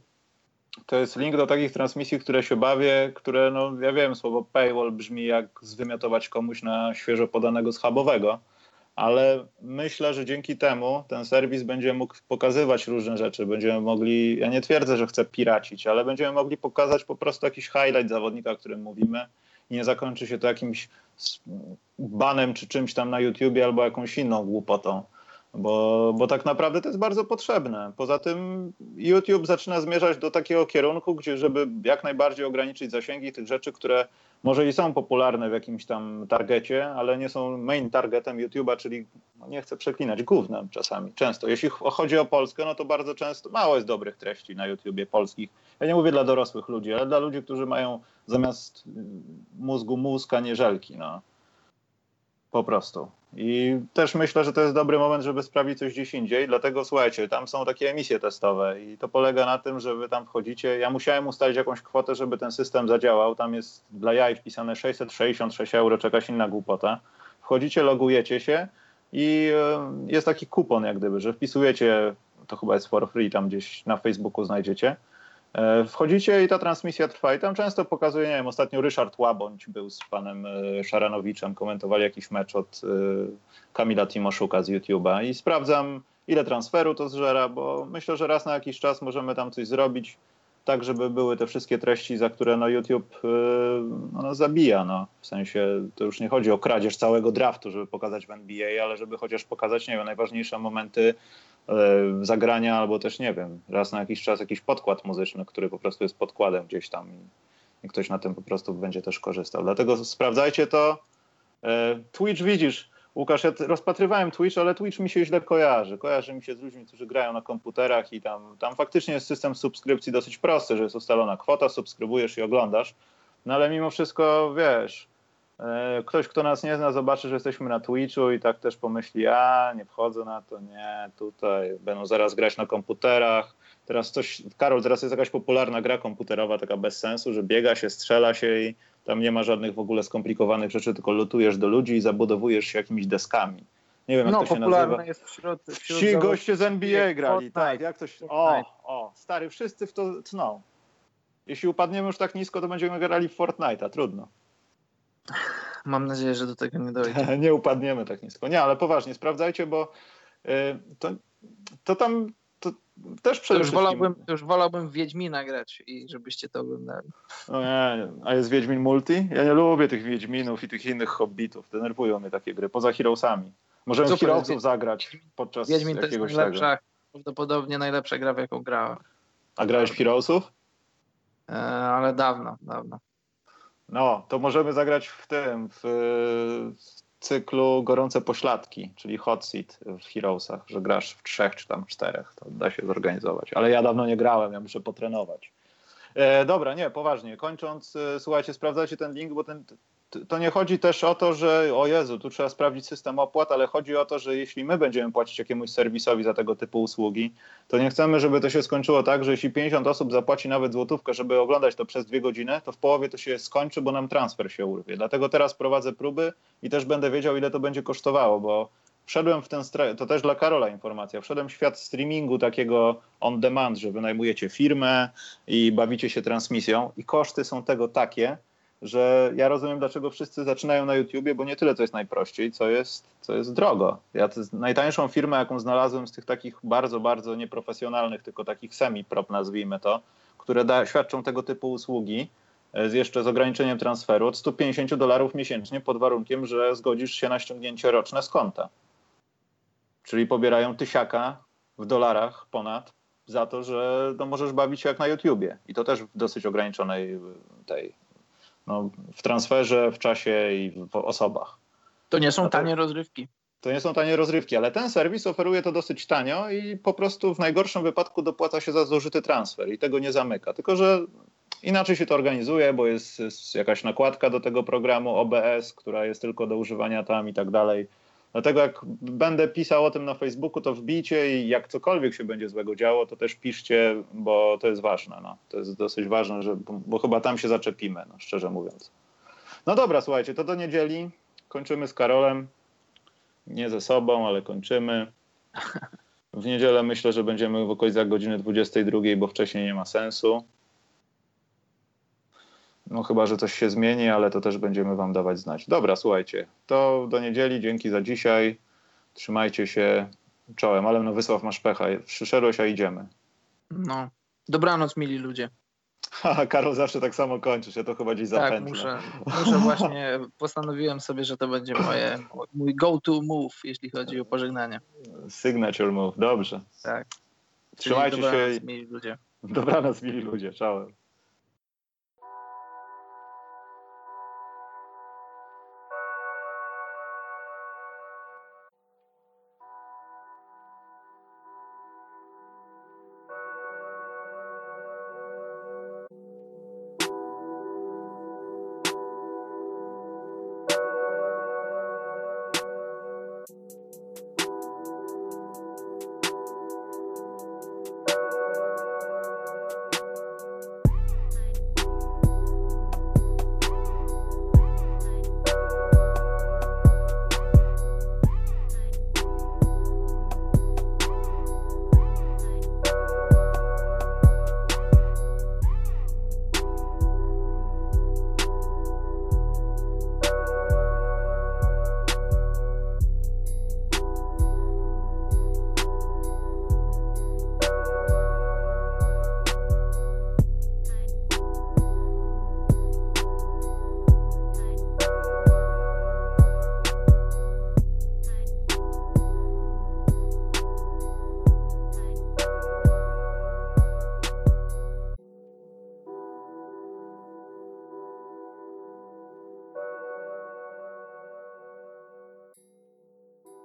to jest link do takich transmisji, które się bawię, które, no ja wiem, słowo paywall brzmi jak zwymiotować komuś na świeżo podanego schabowego, ale myślę, że dzięki temu ten serwis będzie mógł pokazywać różne rzeczy. Będziemy mogli, ja nie twierdzę, że chcę piracić, ale będziemy mogli pokazać po prostu jakiś highlight zawodnika, o którym mówimy i nie zakończy się to jakimś banem czy czymś tam na YouTubie albo jakąś inną głupotą. Bo, bo tak naprawdę to jest bardzo potrzebne. Poza tym YouTube zaczyna zmierzać do takiego kierunku, gdzie żeby jak najbardziej ograniczyć zasięgi tych rzeczy, które może i są popularne w jakimś tam targecie, ale nie są main targetem YouTube'a, czyli no nie chcę przeklinać, głównym czasami, często. Jeśli chodzi o Polskę, no to bardzo często mało jest dobrych treści na YouTubie polskich. Ja nie mówię dla dorosłych ludzi, ale dla ludzi, którzy mają zamiast mózgu mózg, a nie żelki. No. Po prostu. I też myślę, że to jest dobry moment, żeby sprawdzić coś gdzieś indziej. Dlatego słuchajcie, tam są takie emisje testowe i to polega na tym, że wy tam wchodzicie. Ja musiałem ustalić jakąś kwotę, żeby ten system zadziałał. Tam jest dla jaj wpisane 666 euro, jakaś inna głupota. Wchodzicie, logujecie się i e, jest taki kupon, jak gdyby, że wpisujecie, to chyba jest for free, tam gdzieś na Facebooku znajdziecie wchodzicie i ta transmisja trwa i tam często pokazuje, nie wiem, ostatnio Ryszard Łabądź był z panem e, Szaranowiczem, komentowali jakiś mecz od e, Kamila Timoszuka z YouTube'a i sprawdzam, ile transferu to zżera, bo myślę, że raz na jakiś czas możemy tam coś zrobić, tak żeby były te wszystkie treści, za które no, YouTube no, zabija. No. W sensie to już nie chodzi o kradzież całego draftu, żeby pokazać w NBA, ale żeby chociaż pokazać, nie wiem, najważniejsze momenty E, zagrania, albo też nie wiem, raz na jakiś czas jakiś podkład muzyczny, który po prostu jest podkładem gdzieś tam i, ktoś na tym po prostu będzie też korzystał. Dlatego sprawdzajcie to. E, Twitch widzisz, Łukasz, ja rozpatrywałem Twitch, ale Twitch mi się źle kojarzy. Kojarzy mi się z ludźmi, którzy grają na komputerach i tam, tam faktycznie jest system subskrypcji dosyć prosty, że jest ustalona kwota, subskrybujesz i oglądasz. No ale mimo wszystko, wiesz, E, ktoś, kto nas nie zna, zobaczy, że jesteśmy na Twitchu i tak też pomyśli, a nie wchodzę na to, nie, tutaj będą zaraz grać na komputerach. Teraz coś, Karol, teraz jest jakaś popularna gra komputerowa, taka bez sensu, że biega się, strzela się i tam nie ma żadnych w ogóle skomplikowanych rzeczy, tylko lutujesz do ludzi i zabudowujesz się jakimiś deskami. Nie wiem, jak no, to się nazywa. jest wśród, wśród Ci goście z NBA grali, tak, jak coś. O, o, stary, wszyscy w to tną. Jeśli upadniemy już tak nisko, to będziemy grali w Fortnite'a, trudno. Mam nadzieję, że do tego nie dojdzie. nie upadniemy tak nisko. Nie, ale poważnie, sprawdzajcie, bo y, to, to tam to też przede to już wolałbym, to już wolałbym Wiedźmina grać i żebyście to oglądali. No nie, a jest Wiedźmin Multi? Ja nie lubię tych Wiedźminów i tych innych Hobbitów. Denerwują mnie takie gry, poza Heroesami. Możemy Super, Heroesów zagrać podczas Wiedźmin jakiegoś to jest najlepsza, tego. prawdopodobnie najlepsza gra, w jaką grałem. A grałeś w Heroesów? E, ale dawno, dawno. No, to możemy zagrać w tym, w, cyklu Gorące Pośladki, czyli Hot Seat w Heroesach, że grasz w trzech czy tam czterech, to da się zorganizować. Ale ja dawno nie grałem, ja muszę potrenować. E, dobra, nie, poważnie. Kończąc, e, słuchajcie, sprawdzajcie ten link, bo ten, to nie chodzi też o to, że o Jezu, tu trzeba sprawdzić system opłat, ale chodzi o to, że jeśli my będziemy płacić jakiemuś serwisowi za tego typu usługi, to nie chcemy, żeby to się skończyło tak, że jeśli 50 osób zapłaci nawet złotówkę, żeby oglądać to przez dwie godziny, to w połowie to się skończy, bo nam transfer się urwie. Dlatego teraz prowadzę próby i też będę wiedział, ile to będzie kosztowało, bo wszedłem w ten, to też dla Karola informacja, wszedłem w świat streamingu takiego on demand, że wynajmujecie firmę i bawicie się transmisją i koszty są tego takie, że ja rozumiem, dlaczego wszyscy zaczynają na YouTubie, bo nie tyle to jest najprościej, co jest, co jest drogo. Ja najtańszą firmę, jaką znalazłem z tych takich bardzo, bardzo nieprofesjonalnych, tylko takich semi-prop nazwijmy to, które da, świadczą tego typu usługi, z jeszcze z ograniczeniem transferu od 150 dolarów miesięcznie pod warunkiem, że zgodzisz się na ściągnięcie roczne z konta. Czyli pobierają tysiaka w dolarach ponad za to, że no, możesz bawić się jak na YouTubie. I to też w dosyć ograniczonej tej, no, w transferze, w czasie i w osobach. To nie są tanie rozrywki. To nie są tanie rozrywki, ale ten serwis oferuje to dosyć tanio i po prostu w najgorszym wypadku dopłaca się za zużyty transfer i tego nie zamyka. Tylko, że inaczej się to organizuje, bo jest, jest jakaś nakładka do tego programu OBS, która jest tylko do używania tam i tak dalej. Dlatego jak będę pisał o tym na Facebooku, to wbijcie i jak cokolwiek się będzie złego działo, to też piszcie, bo to jest ważne. No. To jest dosyć ważne, że, bo, chyba tam się zaczepimy, no, szczerze mówiąc. No dobra, słuchajcie, to do niedzieli. Kończymy z Karolem. Nie ze sobą, ale kończymy. W niedzielę myślę, że będziemy w okolicach godziny 22, bo wcześniej nie ma sensu. No chyba, że coś się zmieni, ale to też będziemy wam dawać znać. Dobra, słuchajcie, to do niedzieli, dzięki za dzisiaj. Trzymajcie się czołem, ale no Wysław masz pecha. Przyszedłeś, a idziemy. No, dobranoc mili ludzie. Ha, Karol zawsze tak samo kończysz, ja to chyba gdzieś Tak, zapętlę. muszę, muszę właśnie, postanowiłem sobie, że to będzie moje, mój go-to move, jeśli chodzi o pożegnanie. Signature move, dobrze. Tak. Trzymajcie dobranoc, się. mili ludzie. Dobranoc, mili ludzie. Czołem.